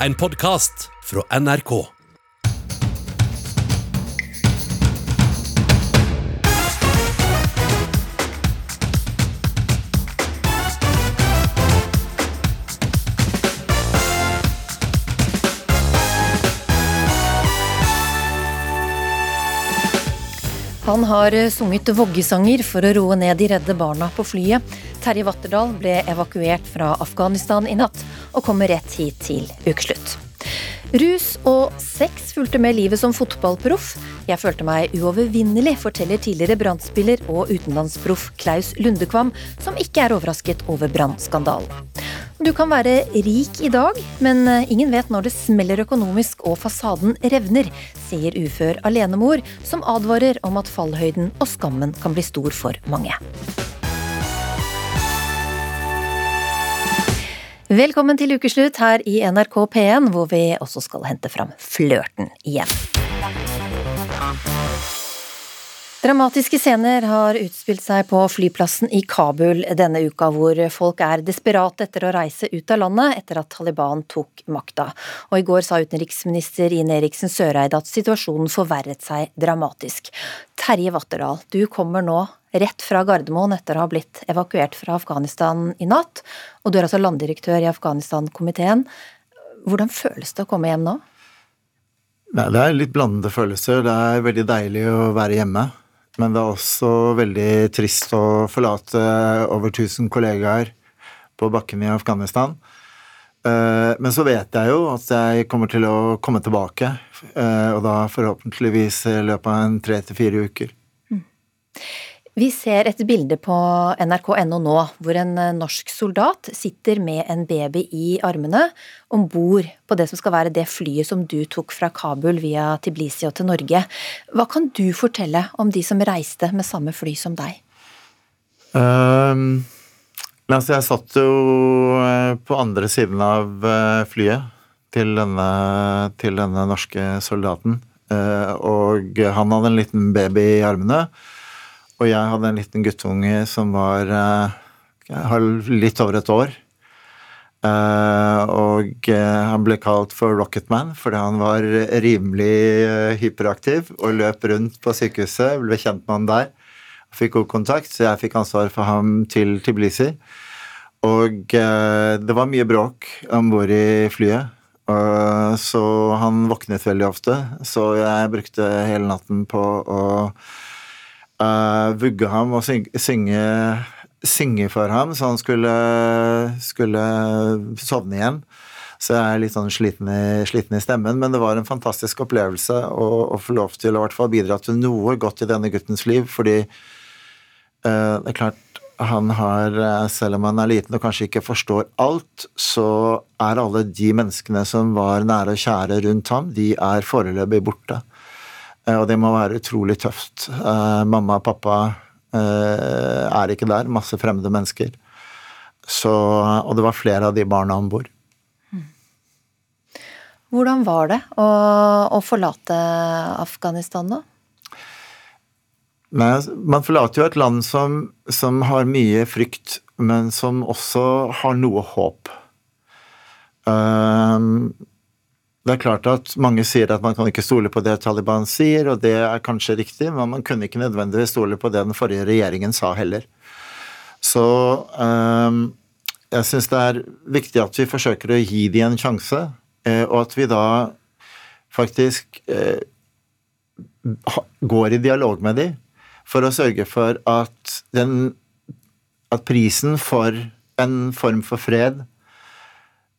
en podkast fra NRK. Han har eh, sunget voggesanger for å roe ned de redde barna på flyet. Terje Vatterdal ble evakuert fra Afghanistan i natt, og kommer rett hit til ukeslutt. Rus og sex fulgte med livet som fotballproff. Jeg følte meg uovervinnelig, forteller tidligere brannspiller og utenlandsproff Klaus Lundekvam, som ikke er overrasket over brannskandalen. Du kan være rik i dag, men eh, ingen vet når det smeller økonomisk og fasaden revner, sier ufør alenemor, som advarer om at fallhøyden og skammen kan bli stor for mange. Velkommen til ukeslutt her i NRK P1, hvor vi også skal hente fram flørten igjen. Dramatiske scener har utspilt seg på flyplassen i Kabul denne uka, hvor folk er desperate etter å reise ut av landet etter at Taliban tok makta. Og i går sa utenriksminister Ine Eriksen Søreide at situasjonen forverret seg dramatisk. Terje Vatterdal, du kommer nå rett fra Gardermoen etter å ha blitt evakuert fra Afghanistan i natt, og du er altså landdirektør i Afghanistan-komiteen. Hvordan føles det å komme hjem nå? Nei, det er litt blandede følelser. Det er veldig deilig å være hjemme. Men det er også veldig trist å forlate over 1000 kollegaer på bakken i Afghanistan. Eh, men så vet jeg jo at jeg kommer til å komme tilbake, eh, og da forhåpentligvis i løpet av en tre til fire uker. Mm. Vi ser et bilde på nrk.no nå hvor en eh, norsk soldat sitter med en baby i armene om bord på det som skal være det flyet som du tok fra Kabul via Tiblisi og til Norge. Hva kan du fortelle om de som reiste med samme fly som deg? Uh, altså jeg satt jo eh, på andre siden av eh, flyet til denne, til denne norske soldaten. Og han hadde en liten baby i armene. Og jeg hadde en liten guttunge som var uh, litt over et år. Uh, og uh, han ble kalt for Rocketman fordi han var rimelig hyperaktiv og løp rundt på sykehuset. Ble kjent med han der. Fikk god kontakt, så jeg fikk ansvar for ham til Tiblisi. Og det var mye bråk om bord i flyet. så han våknet veldig ofte. Så jeg brukte hele natten på å uh, vugge ham og synge, synge, synge, for ham, så han skulle, skulle sovne igjen. Så jeg er litt sånn sliten i, sliten i, stemmen, men det var en fantastisk opplevelse å, å få lov til å hvert fall bidra til noe godt i denne guttens liv, fordi uh, det er klart han har, eh, selv om han er liten og kanskje ikke forstår alt, så er alle de menneskene som var nære og kjære rundt ham, de er foreløpig borte. Eh, og det må være utrolig tøft. Eh, mamma og pappa eh, er ikke der. Masse fremmede mennesker. Så, og det var flere av de barna om bord. Hvordan var det å, å forlate Afghanistan, nå? Man forlater jo et land som, som, har mye frykt, men som også har noe håp. Um, det er klart at Mange sier at man kan ikke stole på det Taliban sier, og det er kanskje riktig, men man kunne ikke nødvendigvis stole på det den forrige regjeringen sa heller. Så um, jeg syns det er viktig at vi forsøker å gi dem en sjanse, eh, og at vi da faktisk eh, går i dialog med dem for å sørge for at, den, at prisen for en form for fred,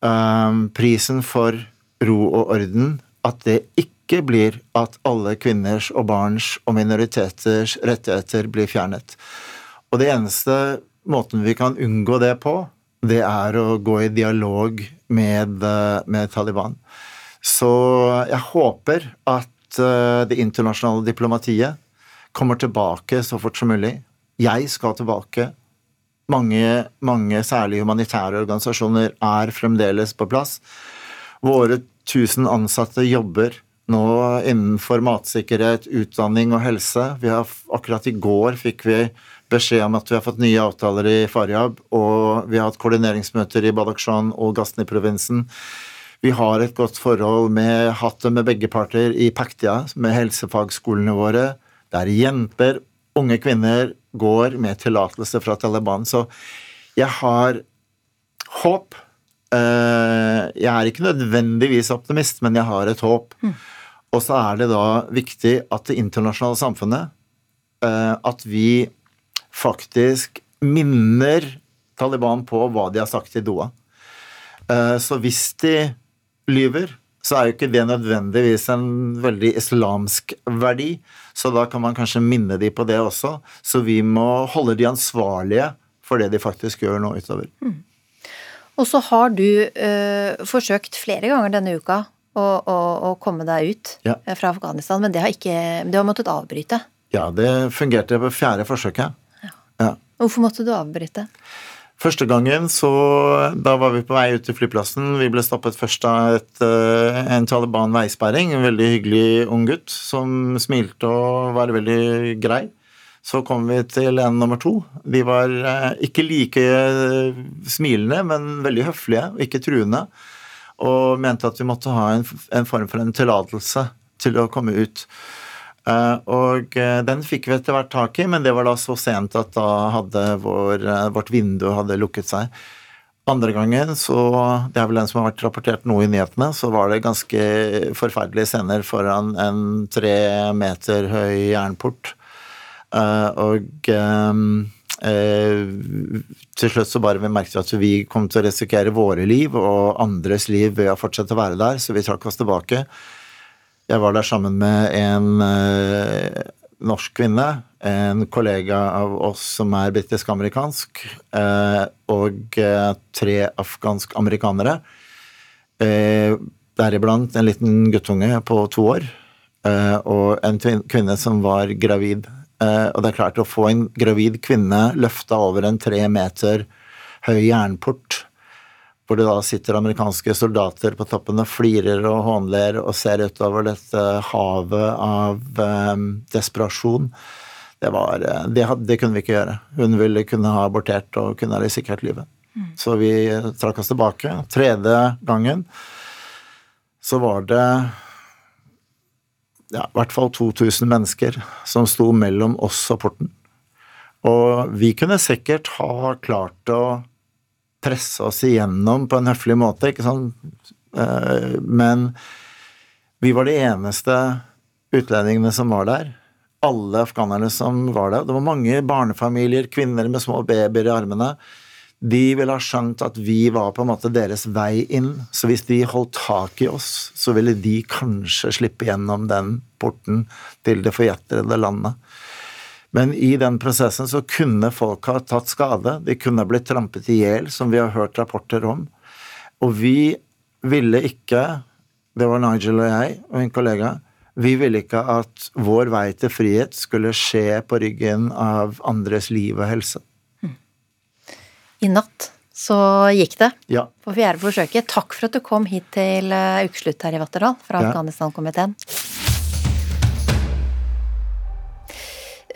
um, prisen for ro og orden, at det ikke blir at alle kvinners og barns og minoriteters rettigheter blir fjernet. Og det eneste måten vi kan unngå det på, det er å gå i dialog med, med Taliban. Så jeg håper at eh, det internasjonale diplomatiet kommer tilbake så fort som mulig. Jeg skal tilbake. Mange, mange særlig humanitære organisasjoner er fremdeles på plass. Våre 1000 ansatte jobber nå innenfor matsikkerhet, utdanning og helse. Har, akkurat i går fikk vi beskjed om at vi har fått nye avtaler i Faryab, og vi har hatt koordineringsmøter i Badakhshan og Ghazni-provinsen. Vi har et godt forhold med hatt med begge parter i Paktia, med helsefagskolene våre, der jenter, unge kvinner, går med tillatelse fra Taliban. Så jeg har håp. Eh, jeg er ikke nødvendigvis optimist, men jeg har et håp. Mm. Og så er det da viktig at det internasjonale samfunnet eh, At vi faktisk minner Taliban på hva de har sagt i Doha. Eh, så hvis de lyver, så er jo ikke det nødvendigvis en veldig islamsk verdi. Så da kan man kanskje minne de på det også. Så vi må holde de ansvarlige for det de faktisk gjør nå utover. Mm. Og så har du eh, forsøkt flere ganger denne uka å, å, å komme deg ut ja. Eh, fra Afghanistan, men det har, ikke, det har måttet avbryte? Ja, det fungerte på fjerde forsøket. Ja. ja. Hvorfor måtte du avbryte? Første gangen så Da var vi på vei ut til flyplassen. Vi ble stoppet først av et, eh, en Taliban veisperring. En veldig hyggelig ung gutt som smilte og var veldig grei. Så kom vi til en nummer to. De var eh, ikke like eh, smilende, men veldig høflige og ikke truende. Og mente at vi måtte ha en, en form for en tillatelse til å komme ut. Uh, og den fikk vi etter hvert tak i, men det var da så sent at da hadde vår, vårt vindu hadde lukket seg. Andre gangen, så det er vel den som har vært rapportert nå i nyhetene, så var det ganske forferdelige scener foran en tre meter høy jernport. Og til slutt så bare vi merket at vi kom til å risikere våre liv og andres liv ved å fortsette å være der, så vi trakk oss tilbake. Jeg var der sammen med en eh, norsk kvinne, en kollega av oss som er britisk-amerikansk, eh, og eh, tre afghansk-amerikanere. Eh, Deriblant en liten guttunge på to år eh, og en kvinne som var gravid. Eh, og det er klart, å få en gravid kvinne løfta over en tre meter høy jernport hvor det da sitter amerikanske soldater på toppen og flirer og hånler og ser utover dette havet av um, desperasjon. Det, var, eh, det, det, kunne vi ikke gjøre. Hun ville kunne ha abortert og kunne ha risikert livet. Mm. Så vi trakk oss tilbake. Tredje gangen så var det ja, i hvert fall 2000 mennesker som sto mellom oss og porten. Og vi kunne sikkert ha klart å presse oss igjennom på en høflig måte, ikke sant. Eh, men vi var de eneste utlendingene som var der. Alle afghanerne som var der. Det var mange barnefamilier, kvinner med små babyer i armene. De ville ha skjønt at vi var på en måte deres vei inn. Så hvis de holdt tak i oss, så ville de kanskje slippe gjennom den porten til det forjetrede landet. Men i den prosessen så kunne folk ha tatt skade. De kunne blitt trampet i hjel, som vi har hørt rapporter om. Og vi ville ikke, det var Nigel og jeg og en kollega, vi ville ikke at vår vei til frihet skulle skje på ryggen av andres liv og helse. I natt så gikk det ja. på fjerde forsøket. Takk for at du kom hit til eh, ukeslutt her i Vatterdal fra ja. Afghanistan-komiteen.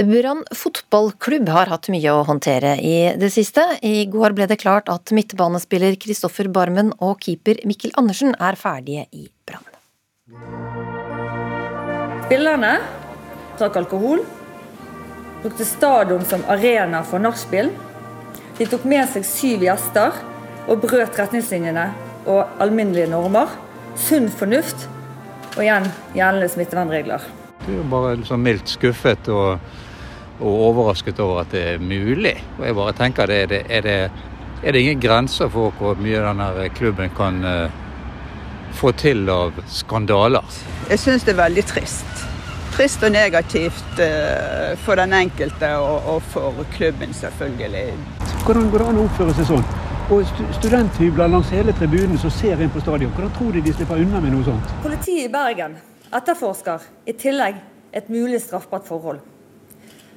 Brann fotballklubb har hatt mye å håndtere i det siste. I går ble det klart at midtbanespiller Kristoffer Barmen og keeper Mikkel Andersen er ferdige i Brann. Spillerne drakk alkohol, brukte stadion som arena for nachspiel. De tok med seg syv gjester og brøt retningslinjene og alminnelige normer. Sunn fornuft og igjen gjeldende smittevernregler. Det er jo bare liksom mildt skuffet og og overrasket over at det er mulig. Og jeg bare tenker, det, er, det, er, det, er, det, ingen grenser for hvor mye denne klubben kan uh, få til av skandaler? Jeg syns det er veldig trist. Trist og negativt uh, for den enkelte og, og, for klubben, selvfølgelig. Hvordan går det an å oppføre seg sånn? Og studenthybler langs hele tribunen som ser inn på stadion. Hvordan tror de de slipper unna med noe sånt? Politiet i Bergen etterforsker i tillegg et mulig straffbart forhold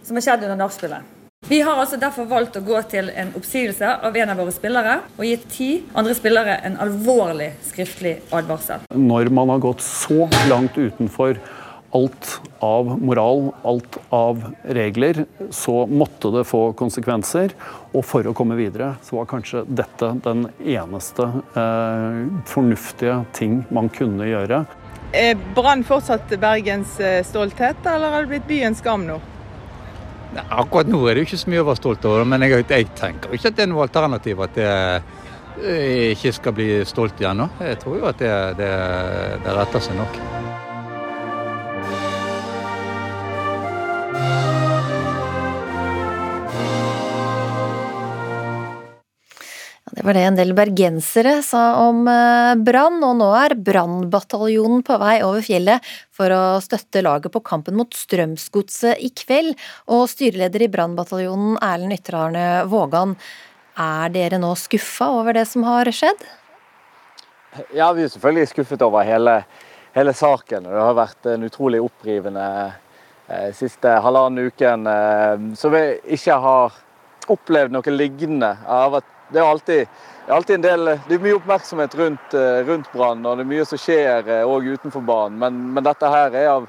som har skjedd under nachspielet. Vi har altså derfor valgt å gå til en oppsigelse av en av våre spillere, og gitt ti andre spillere en alvorlig skriftlig advarsel. Når man har gått så langt utenfor alt av moral, alt av regler, så måtte det få konsekvenser. Og for å komme videre, så var kanskje dette den eneste eh, fornuftige ting man kunne gjøre. Er Brann fortsatt Bergens eh, stolthet, eller har det blitt byens skam nå? Akkurat nå er det jo ikke så mye å være stolt over, men jeg, jeg tenker ikke at det er noe alternativ at det eh, ikke skal bli stolt igjen nå. Jeg tror jo at det, det, det retter seg nok. Var det en del bergensere sa om eh, Brann, og nå er Brannbataljonen på vei over fjellet for å støtte laget på kampen mot Strømsgodset i kveld. Og styreleder i Brannbataljonen, Erlend Ytterarne Vågan, er dere nå skuffa over det som har skjedd? Ja, vi er selvfølgelig skuffet over hele, hele saken. Det har vært en utrolig opprivende eh, siste halvannen uken. Eh, så vi ikke har opplevd noe lignende. av at det er alltid, alltid, en del Det er mye oppmerksomhet rundt, eh, rundt Brann, og det er mye som skjer òg eh, utenfor banen. Men, men, dette her er av,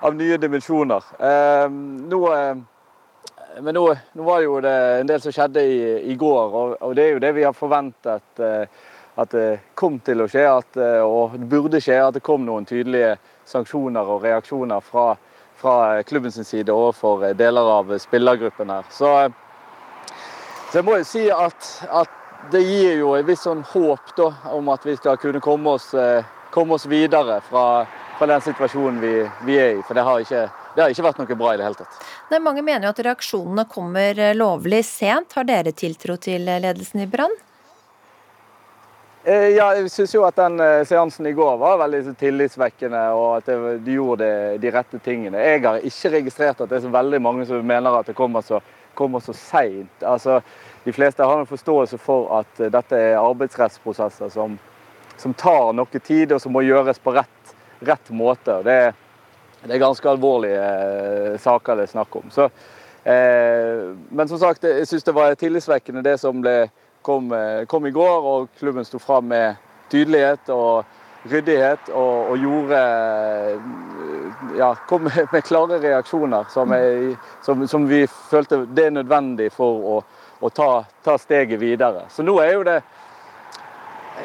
av nye dimensjoner. Eh, nå, eh, men nå, nå, var jo det en del som skjedde i, i går, og, og, det er jo det vi har forventet eh, at det kom til å skje, at, og det burde skje. At det kom noen tydelige sanksjoner og reaksjoner fra, fra klubbens side overfor deler av spillergruppen her. Så så jeg må jo si at, at det gir jo et visst sånn håp da, om at vi skal kunne komme oss, eh, komme oss videre fra, fra, den situasjonen vi, vi, er i. For det har, ikke, det har ikke vært noe bra i det hele tatt. Nei, mange mener jo at reaksjonene kommer eh, lovlig sent. Har dere tiltro til ledelsen i Brann? Eh, ja, jeg syns jo at den seansen i går var veldig tillitsvekkende, og at de gjorde de rette tingene. Jeg har ikke registrert at det er så veldig mange som mener at det kommer så kommer så seint. Altså, de fleste har en forståelse for at eh, dette er arbeidsrettsprosesser som, som tar noe tid, og som må gjøres på rett, rett måte. Det, det, er ganske alvorlige eh, saker det er snakk om. Så, eh, men som sagt, jeg syns det var tillitvekkende det som ble, kom, eh, kom, i går, og klubben sto fram med tydelighet og ryddighet og, og gjorde ja, kom med, klare reaksjoner som, er, som, som, vi følte det er nødvendig for å, å ta, ta, steget videre. Så nå er jo det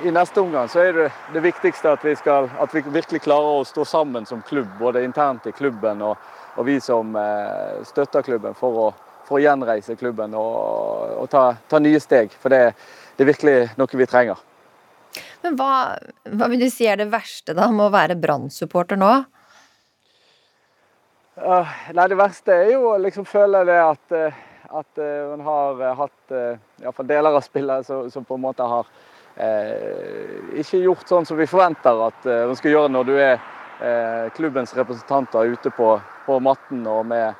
I neste omgang så er det det viktigste at vi, skal, at vi virkelig klarer å stå sammen som klubb, både internt i klubben og, og vi som eh, støtter klubben, for å, for å, gjenreise klubben og, og ta, ta, nye steg. For det, det, er virkelig noe vi trenger. Men hva, hva vil du si er det verste da med å være Brann-supporter nå? Uh, nei, Det verste er jo å liksom føle det at, uh, at uh, hun har uh, hatt iallfall deler av spillet som, som, på en måte har ikke gjort sånn som vi forventer at hun skal gjøre når du er klubbens representanter ute på, på matten og med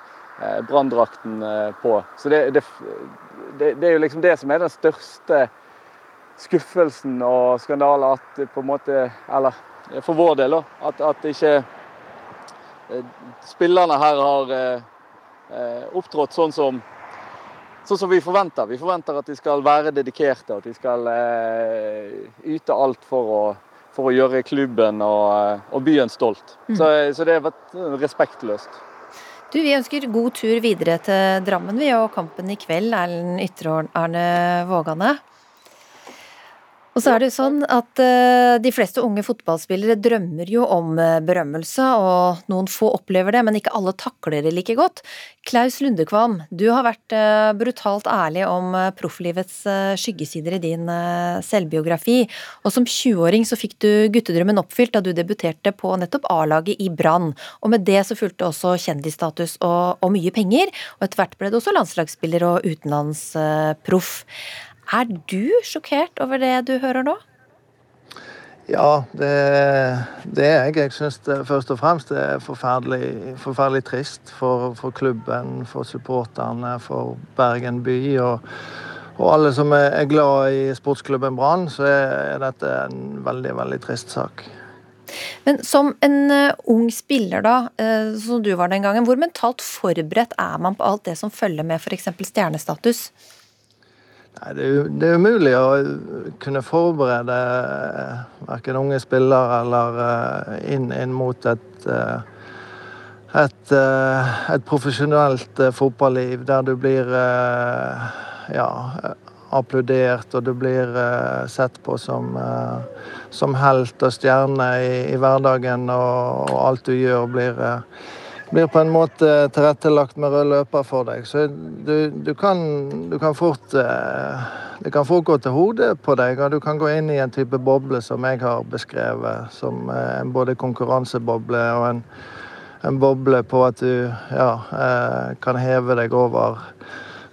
branndrakten på. Så det, det, det, det, er jo liksom det som er den største skuffelsen og skandalen. At på en måte Eller for vår del, da. At, at ikke Eh, spillerne her har eh, eh, opptrådt sånn som, sånn som vi forventer. Vi forventer at de skal være dedikerte, at de skal yte alt for å, for å gjøre klubben og, og byen stolt. Mm. Så, så, det har vært respektløst. Du, Vi ønsker god tur videre til Drammen vi, og kampen i kveld. Erlend Ytre-Arne Vågane. Og så er det jo sånn at uh, de fleste unge fotballspillere drømmer jo om uh, berømmelse, og noen få opplever det, men ikke alle takler det like godt. Klaus Lundekvam, du har vært uh, brutalt ærlig om profflivets skyggesider i din selvbiografi, og som 20-åring så fikk du guttedrømmen oppfylt da du debuterte på nettopp A-laget i Brann, og med det så fulgte også kjendisstatus og, og mye penger, og etter hvert ble du også landslagsspiller og utenlandsproff. Er du sjokkert over det du hører nå? Ja, det, det er jeg. Jeg syns først og fremst det er forferdelig, forferdelig trist for, for, klubben, for supporterne, for Bergen by. og, og alle som er glad i sportsklubben Brann, så er dette en veldig, veldig trist sak. Men som en uh, ung spiller, da, uh, som du var den gangen, hvor mentalt forberedt er man på alt det som følger med f.eks. stjernestatus? Nei, det, er, det er umulig å kunne forberede eh, verken unge spillere eller eh, inn, inn mot et, eh, et, et profesjonelt fotballiv der du blir ja, applaudert, og du blir sett på som, som helt og stjerne i, i hverdagen, og, og, alt du gjør, blir blir på en måte tilrettelagt med rød løper for deg. Så du, du, kan, du kan, fort eh, Det kan fort gå til hodet på deg, og du kan gå inn i en type boble som jeg har beskrevet, som en både konkurranseboble og en, en boble på at du ja, eh, kan heve deg over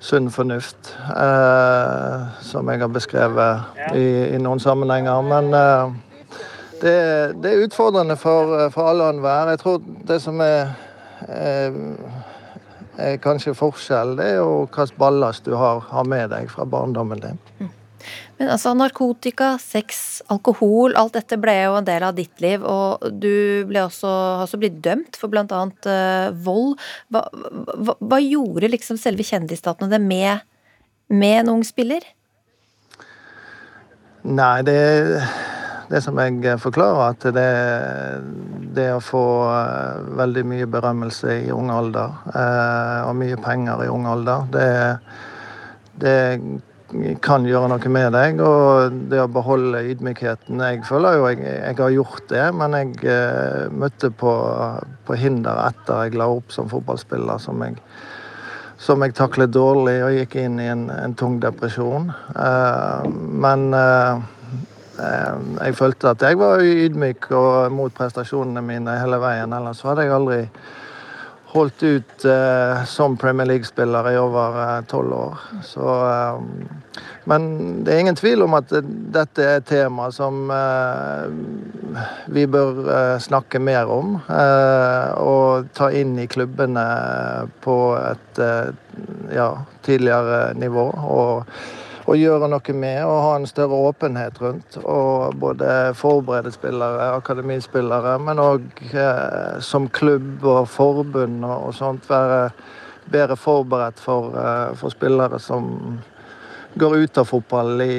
sunn fornuft, eh, som jeg har beskrevet i, i noen sammenhenger. Men det, det, er utfordrende for, for alle og enhver. Jeg tror det som er er eh, eh, kanskje forskjell. Det og hvilken ballast du har, har, med deg fra barndommen din. Mm. Men altså, narkotika, sex, alkohol, alt dette ble jo en del av ditt liv. Og du ble også, har også blitt dømt for bl.a. Uh, eh, vold. Hva, hva, hva, gjorde liksom selve kjendisstatene det med, med en ung spiller? Nei, det det som jeg forklarer, at det, det å få eh, veldig mye berømmelse i ung alder, eh, og mye penger i ung alder, det, det kan gjøre noe med deg. Og det å beholde ydmykheten Jeg føler jo jeg, jeg har gjort det, men jeg eh, møtte på, på, hinder etter jeg la opp som fotballspiller, som jeg, som jeg taklet dårlig og gikk inn i en, en tung depresjon. Eh, men eh, Eh, jeg følte at jeg var ydmyk og mot prestasjonene mine hele veien. Ellers hadde jeg aldri holdt ut eh, som Premier League-spiller i over eh, tolv eh, år. Så, eh, men det er ingen tvil om at dette er et tema som eh, vi bør snakke mer om. og ta inn i klubbene på et ja, tidligere nivå. og å gjøre noe med og ha en større åpenhet rundt. Og både forberede spillere, akademispillere, men òg eh, som klubb og forbund og, og sånt være bedre forberedt for, eh, for, spillere som går ut av fotball i,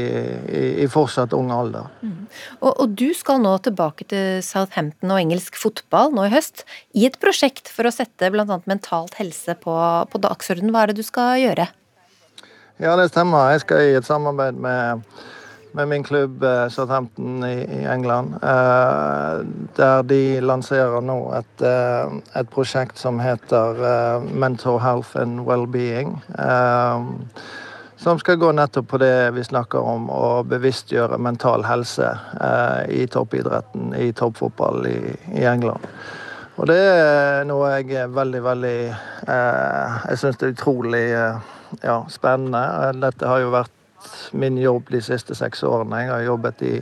i, i fortsatt ung alder. Mm. Og, og, du skal nå tilbake til Southampton og engelsk fotball nå i høst, i et prosjekt for å sette bl.a. mentalt helse på, på dagsordenen. Hva er det du skal gjøre? Ja, det stemmer. Jeg skal i et samarbeid med, med min klubb eh, Southampton i, i England. Eh, der de lanserer nå et, eh, et prosjekt som heter eh, Mental Health and Wellbeing. Eh, som skal gå nettopp på det vi snakker om, å bevisstgjøre mental helse eh, i toppidretten, i toppfotball i, i England. Og det er noe jeg er veldig, veldig Jeg syns det er utrolig ja, spennende. Dette har jo vært min jobb de siste seks årene. Jeg har jobbet i,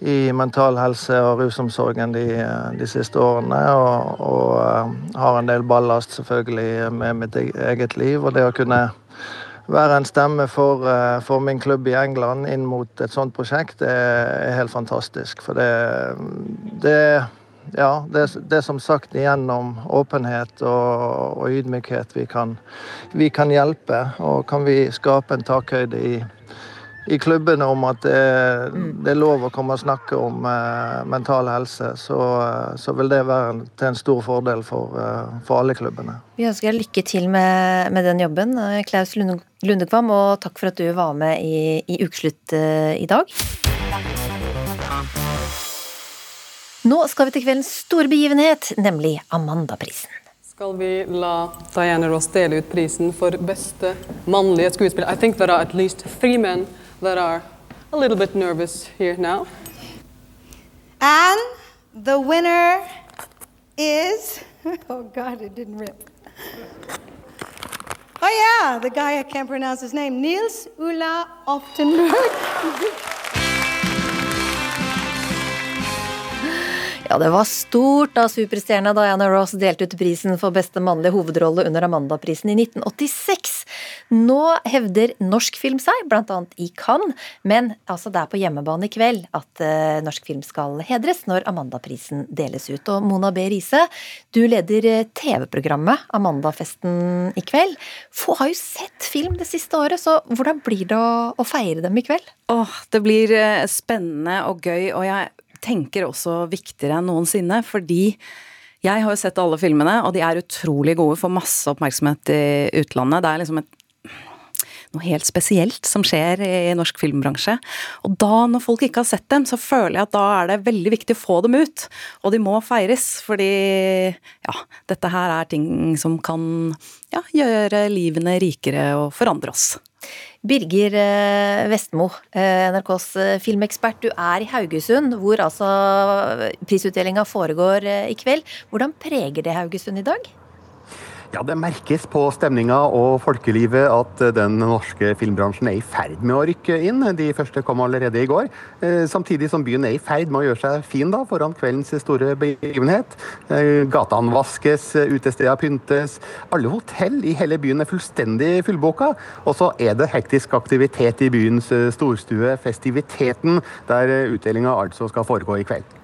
i mental helse og rusomsorgen de, de siste årene. Og, og, eh, har en del ballast selvfølgelig med mitt eget liv. Og det å kunne være en stemme for, eh, for, min klubb i England inn mot et sånt prosjekt, det er helt fantastisk. For det, det ja, det, det som sagt gjennom åpenhet og, og ydmykhet vi kan, vi kan, hjelpe. Og kan vi skape en takhøyde i, i klubbene om at det, det, er lov å komme og snakke om eh, mental helse, så, så, vil det være en, til en stor fordel for, eh, for alle klubbene. Vi ønsker deg lykke til med, med den jobben, Klaus Lundekvam, og takk for at du var med i, i Ukeslutt eh, i dag. Nå skal vi til kveldens store begivenhet, nemlig Amandaprisen. Skal vi la Diana Ross dele ut prisen for beste mannlige skuespiller? I think there are at least three men that are a little bit nervous here now. And the winner is Oh God, it didn't rip. Oh yeah, the guy I can't pronounce his name, Niels Ulla Oftenberg. Ja, det var stort da superstjerna Diana Ross delte ut prisen for beste mannlige hovedrolle under Amandaprisen i 1986. Nå hevder norsk film seg, bl.a. i Cannes, men altså det er på hjemmebane i kveld at uh, norsk film skal hedres når Amandaprisen deles ut. Og Mona B. Riise, du leder eh, TV-programmet Amandafesten i kveld. Få har jo sett film det siste året, så hvordan blir det å, å feire dem i kveld? Åh, det blir eh, spennende og gøy, og jeg tenker også viktigere enn noensinne, fordi Jeg har jo sett alle filmene, og de er utrolig gode, får masse oppmerksomhet i utlandet. Det er liksom et noe helt spesielt som skjer i norsk filmbransje. Og da, når folk ikke har sett dem, så føler jeg at da er det veldig viktig å få dem ut. Og de må feires, fordi ja, dette her er ting som kan ja, gjøre livene rikere og forandre oss. Birger eh, Vestmo, eh, NRKs eh, filmekspert. Du er i Haugesund, hvor altså prisutdelinga foregår i kveld. Hvordan preger det Haugesund i dag? Ja, Det merkes på stemninga og folkelivet at den norske filmbransjen er i ferd med å rykke inn. De første kom allerede i går. Eh, samtidig som byen er i ferd med å gjøre seg fin da, foran kveldens store begivenhet. Eh, gatene vaskes, utesteder pyntes. Alle hotell i hele byen er fullstendig fullboka. Og så er det hektisk aktivitet i byens eh, storstue, festiviteten, der utdelinga altså skal foregå i kveld.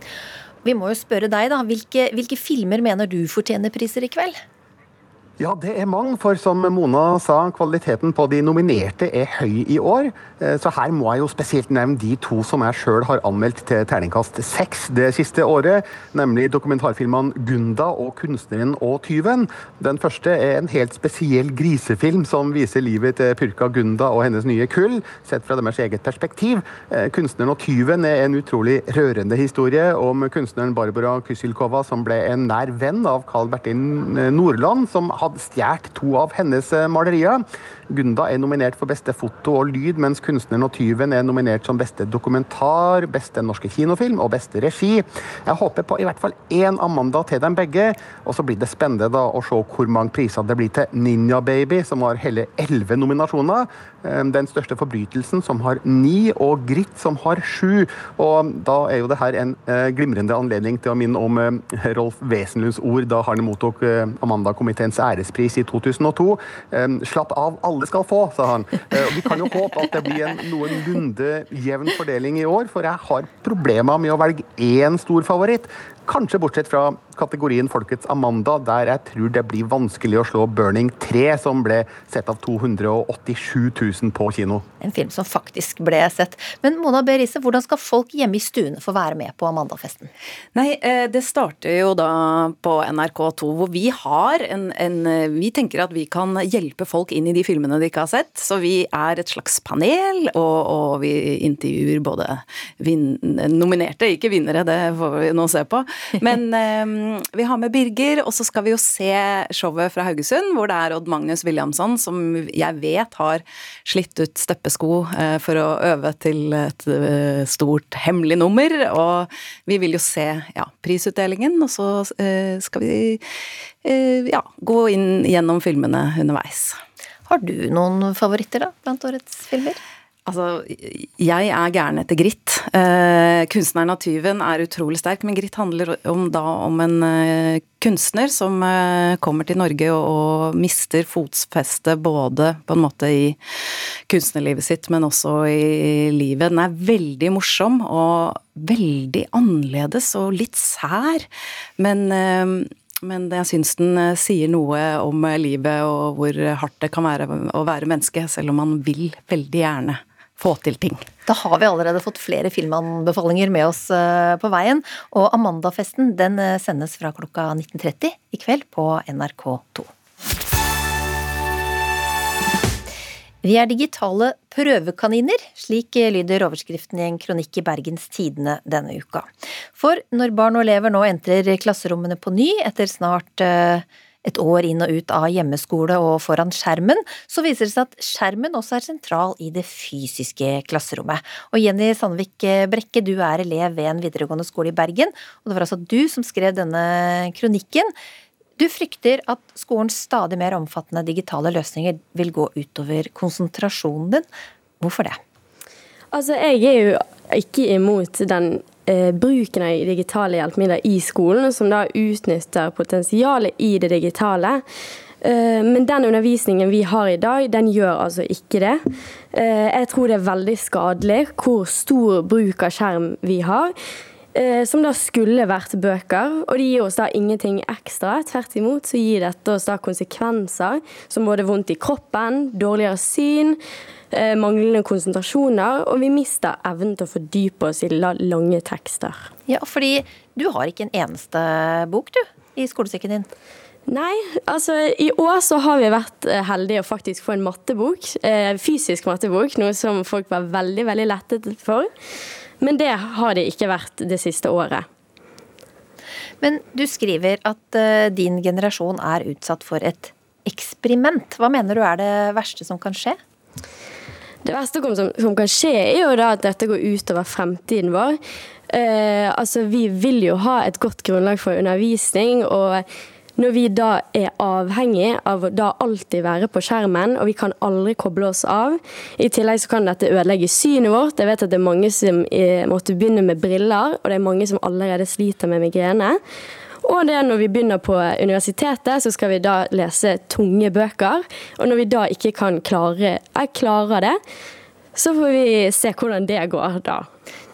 Vi må jo spørre deg, da. Hvilke, hvilke filmer mener du fortjener priser i kveld? Ja, det er mange. For som Mona sa, kvaliteten på de nominerte er høy i år. Eh, så her må jeg jo spesielt nevne de to som jeg sjøl har anmeldt til terningkast seks det siste året. Nemlig dokumentarfilmene 'Gunda' og 'Kunstneren og tyven'. Den første er en helt spesiell grisefilm som viser livet til Pyrka Gunda og hennes nye kull, sett fra deres eget perspektiv. Eh, 'Kunstneren og tyven' er en utrolig rørende historie om kunstneren Barbara Kysylkova, som ble en nær venn av Carl Bertin Nordland. som hadde stjålet to av hennes eh, malerier. Gunda er nominert for beste foto og lyd, mens 'Kunstneren og tyven' er nominert som beste dokumentar, beste norske kinofilm og beste regi. Jeg håper på i hvert fall én Amanda til dem begge, og så blir det spennende da å se hvor mange priser det blir til Ninja Baby, som har hele elleve nominasjoner. Ehm, den største forbrytelsen, som har ni, og Gritt, som har sju. Og da er jo det her en eh, glimrende anledning til å minne om eh, Rolf Wesenlunds ord da han mottok eh, Amanda-komiteens ærespris i 2002. Ehm, slapp av, alle skal få, sa han. Og vi kan jo håpe at det blir en noenlunde jevn fordeling i år, for jeg har problemer med å velge én stor favoritt. Kanskje bortsett fra kategorien Folkets Amanda, der jeg tror det blir vanskelig å slå Burning 3, som ble sett av 287 000 på kino. En film som faktisk ble sett. Men Mona B. Riise, hvordan skal folk hjemme i stuene få være med på Amandafesten? Nei, eh, det starter jo da på NRK2, hvor vi har en, en, Vi tenker at vi kan hjelpe folk inn i de filmene de ikke har sett. Så vi er et slags panel, og, og vi intervjuer både vin, nominerte, ikke vinnere, det får vi nå se på. Men um, vi har med Birger, og så skal vi jo se showet fra Haugesund, hvor det er Odd Magnus Williamson, som jeg vet har slitt ut steppesko uh, for å øve til et uh, stort hemmelig nummer. Og vi vil jo se ja, prisutdelingen, og så uh, skal vi ja, gå inn gjennom filmene underveis. Har du noen favoritter da, blant årets filmer? Altså, jeg er gæren etter Gritt. Eh, 'Kunstneren av tyven' er utrolig sterk, men Gritt handler om, da om en eh, kunstner som eh, kommer til Norge og, og mister fotsfestet både på en måte i kunstnerlivet sitt, men også i livet. Den er veldig morsom og veldig annerledes og litt sær, men eh, men jeg syns den eh, sier noe om livet og hvor hardt det kan være å være menneske, selv om man vil veldig gjerne få til ting. Da har vi allerede fått flere filmanbefalinger med oss eh, på veien. Og Amandafesten den eh, sendes fra klokka 19.30 i kveld på NRK2. Vi er digitale prøvekaniner, slik lyder overskriften i en kronikk i Bergens Tidende denne uka. For når barn og elever nå entrer klasserommene på ny etter snart uh, et år inn og ut av hjemmeskole og foran skjermen, så viser det seg at skjermen også er sentral i det fysiske klasserommet. Og Jenny Sandvik Brekke, du er elev ved en videregående skole i Bergen, og det var altså du som skrev denne kronikken. Du frykter at skolens stadig mer omfattende digitale løsninger vil gå utover konsentrasjonen din. Hvorfor det? Altså, jeg er jo ikke imot den eh, bruken av digitale hjelpemidler i skolen, som da utnytter potensialet i det digitale. Eh, men den undervisningen vi har i dag, den gjør altså ikke det. Eh, jeg tror det er veldig skadelig hvor stor bruk av skjerm vi har. Eh, som da skulle vært bøker, og det gir oss da ingenting ekstra. Tvert imot så gir dette oss da konsekvenser som både vondt i kroppen, dårligere syn, Eh, manglende konsentrasjoner, og vi mister evnen til å fordype oss i lange tekster. Ja, fordi du har ikke en eneste bok, du? i skolesekken din? Nei, altså i år så har vi vært eh, heldige å faktisk få en mattebok. Eh, fysisk mattebok, noe som folk var veldig, veldig lettet for. Men det har det ikke vært det siste året. Men du skriver at uh, din generasjon er utsatt for et eksperiment. Hva mener du er det verste som kan skje? Det verste som, som kan skje, er jo da at dette går utover fremtiden vår. Eh, altså, vi vil jo ha et godt grunnlag for undervisning, og når vi da er avhengig av å da alltid være på skjermen, og vi kan aldri koble oss av. I tillegg så kan dette ødelegge synet vårt. Jeg vet at det er mange som eh, måtte begynne med briller, og det er mange som allerede sliter med migrene. Og det er når vi begynner på universitetet, så skal vi da lese tunge bøker. Og når vi da ikke kan klare, jeg klarer det, så får vi se hvordan det går da.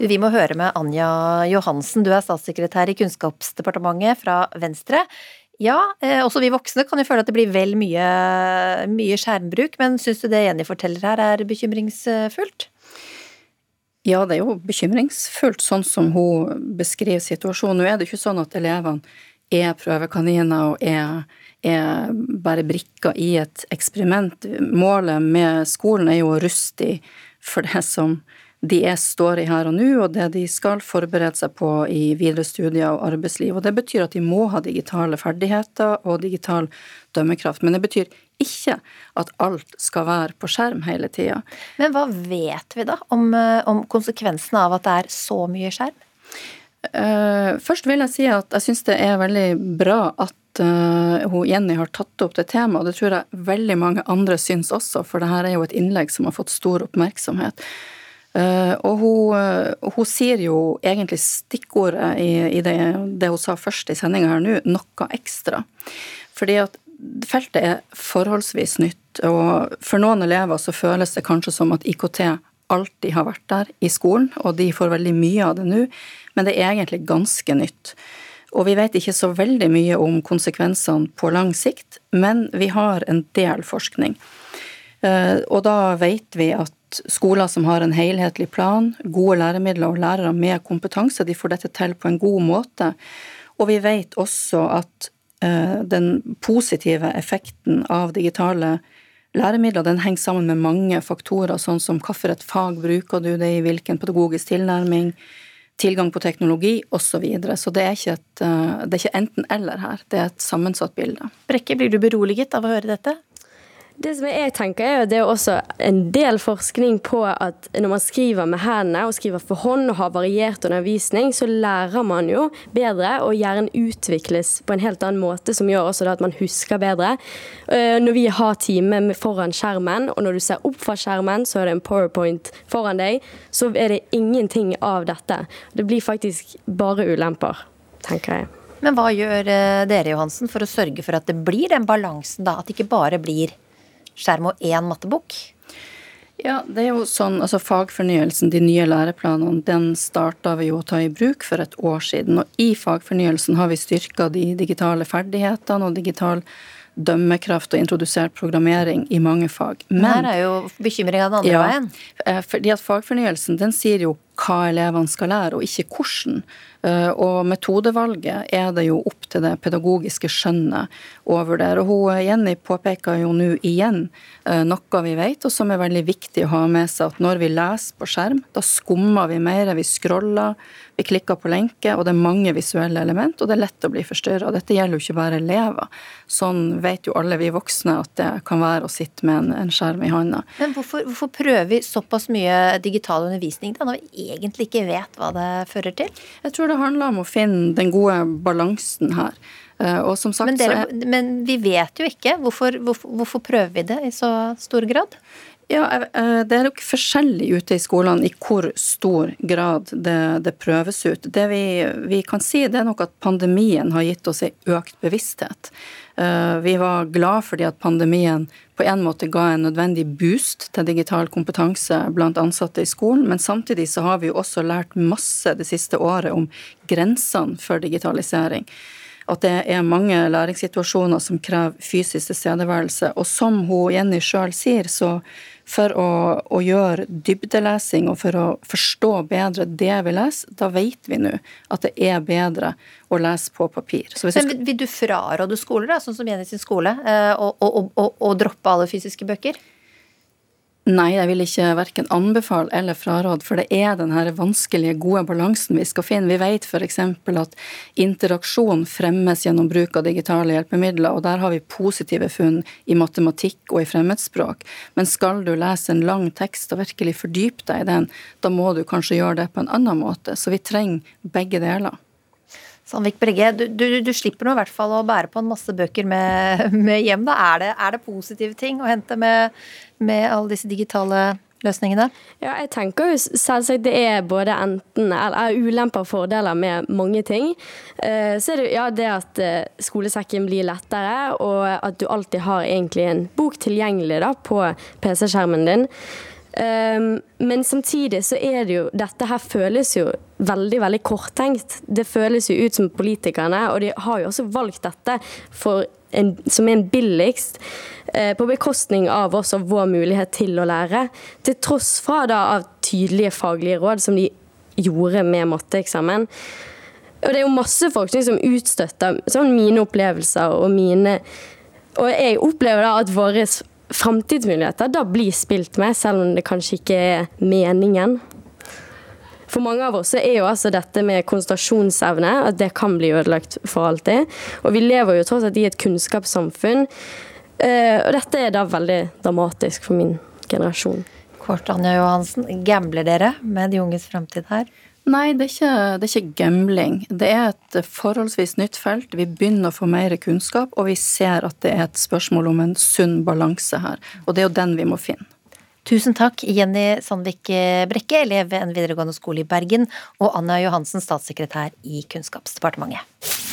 Vi må høre med Anja Johansen, du er statssekretær i Kunnskapsdepartementet fra Venstre. Ja, eh, også vi voksne kan jo føle at det blir vel mye, mye skjermbruk, men syns du det Jenny forteller her er bekymringsfullt? Ja, det er jo bekymringsfullt, sånn som hun beskriver situasjonen. Nå er det ikke sånn at elevene er prøvekaniner og er, er bare brikker i et eksperiment. Målet med skolen er jo å ruste for det som de er, står i her og nå, og det de skal forberede seg på i videre studier og arbeidsliv. Og Det betyr at de må ha digitale ferdigheter og digital dømmekraft. Men det betyr ikke at alt skal være på skjerm hele tida. Men hva vet vi da om, eh, om konsekvensene av at det er så mye skjerm? Uh, først vil jeg si at jeg syns det er veldig bra at uh, hun Jenny har tatt opp det temaet, og det tror jeg veldig mange andre syns også, for det her er jo et innlegg som har fått stor oppmerksomhet. Uh, og hun, uh, hun, sier jo egentlig stikkordet i, i det, det, hun sa først i sendinga her nå, noe ekstra. Fordi at feltet er forholdsvis nytt, og for noen elever så føles det kanskje som at IKT alltid har vært der i skolen, og de får veldig mye av det nå, men det er egentlig ganske nytt. Og vi vet ikke så veldig mye om konsekvensene på lang sikt, men vi har en del forskning. Uh, og da vet vi at skoler som har en helhetlig plan, gode læremidler og lærere med kompetanse, de får dette til på en god måte. Og vi vet også at uh, den positive effekten av digitale læremidler den henger sammen med mange faktorer, sånn som hvilket fag bruker du det i, hvilken pedagogisk tilnærming, tilgang på teknologi osv. Så, videre. så det er ikke et, uh, det er ikke enten-eller her, det er et sammensatt bilde. Brekke, blir du beroliget av å høre dette? Det som jeg tenker er jo det er også en del forskning på at når man skriver med hendene og skriver for hånd og har variert undervisning, så lærer man jo bedre, og hjernen utvikles på en helt annen måte, som gjør også at man husker bedre. Eh, når vi har time foran skjermen, og når du ser opp fra skjermen, så er det en powerpoint foran deg, så er det ingenting av dette. Det blir faktisk bare ulemper, tenker jeg. Men hva gjør eh, dere, Johansen, for å sørge for at det blir den balansen, da? At det ikke bare blir skjerm og én mattebok? Ja, det er jo sånn, altså Fagfornyelsen, de nye læreplanene, den starta vi jo å ta i bruk for et år siden. Og i fagfornyelsen har vi styrka de digitale ferdighetene og digital dømmekraft og introdusert programmering i mange fag. Men her er jo bekymringa den andre ja, veien. Eh, fordi at Fagfornyelsen den sier jo hva elevene skal lære, og ikke hvordan. Eh, og metodevalget er det jo opp til det pedagogiske skjønnet å vurdere. Hun Jenny påpeker jo nå igjen eh, noe vi vet, og som er veldig viktig å ha med seg, at når vi leser på skjerm, da skummer vi mer, vi scroller, vi klikker på lenker, og det er mange visuelle element, og det er lett å bli forstyrra. Dette gjelder jo ikke bare elever. Sånn vet jo alle vi voksne at det kan være å sitte med en, en skjerm i hånda. Men hvorfor, hvorfor prøver vi såpass mye digital undervisning da, når vi egentlig ikke vet hva det fører til? Jeg tror det handler om å finne den gode balansen her. Eh, og som sagt, men, dere, er... men vi vet jo ikke. Hvorfor, hvorfor, hvorfor prøver vi det i så stor grad? Ja, eh, Det er nok forskjellig ute i skolene i hvor stor grad det, det prøves ut. Det vi, vi, kan si, det er nok at pandemien har gitt oss en økt bevissthet. Eh, vi var glad fordi at pandemien på en måte ga en nødvendig boost til digital kompetanse blant ansatte i skolen, men samtidig så har vi jo også lært masse det siste året om grensene for digitalisering. at det er mange læringssituasjoner som krever fysisk tilstedeværelse. Og som hun Jenny sjøl sier, så for å, å, gjøre dybdelesing og for å forstå bedre det vi leser, da vet vi nå at det er bedre å lese på papir. Men skal... Vil du fraråde skoler, da, sånn som Jenny sin skole, å droppe alle fysiske bøker? Nei, jeg vil ikke verken anbefale eller fraråde, for det er den vanskelige, gode balansen vi skal finne. Vi vet f.eks. at interaksjon fremmes gjennom bruk av digitale hjelpemidler, og der har vi positive funn i matematikk og i fremmedspråk. Men skal du lese en lang tekst og virkelig fordype deg i den, da må du kanskje gjøre det på en annen måte. Så vi trenger begge deler. Sandvik Bregge, du, du, du, slipper nå i hvert fall å bære på en masse bøker med, med hjem. Da. Er, det, er det positive ting å hente med, med alle disse digitale løsningene? Ja, jeg tenker jo selvsagt det er både enten eller ulemper og fordeler med mange ting. Eh, så er det ja, det at eh, skolesekken blir lettere, og at du alltid har egentlig en bok tilgjengelig da, på PC-skjermen din. Um, men samtidig så er det jo Dette her føles jo veldig, veldig korttenkt. Det føles jo ut som politikerne, og de har jo også valgt dette en, som en billigst, uh, på bekostning av oss og vår mulighet til å lære. Til tross fra da av tydelige faglige råd, som de gjorde med matteeksamen. Og det er jo masse forskning som utstøtter sånn mine opplevelser og mine Og jeg opplever da at våre framtidsmuligheter da blir spilt med, selv om det kanskje ikke er meningen. For mange av oss er jo altså dette med konsentrasjonsevne at det kan bli ødelagt for alltid. Og vi lever jo tross alt i et kunnskapssamfunn. Eh, og dette er da veldig dramatisk for min generasjon. Kort Anja Johansen, gambler dere med de unges fremtid her? Nei, det er, ikke, det er, ikke, gambling. Det er et forholdsvis nytt felt. Vi begynner å få mer kunnskap, og vi ser at det er et spørsmål om en sunn balanse her. Og det er jo den vi må finne. Tusen takk, Jenny Sandvik Brekke, elev ved en videregående skole i Bergen, og Anna Johansen, statssekretær i Kunnskapsdepartementet.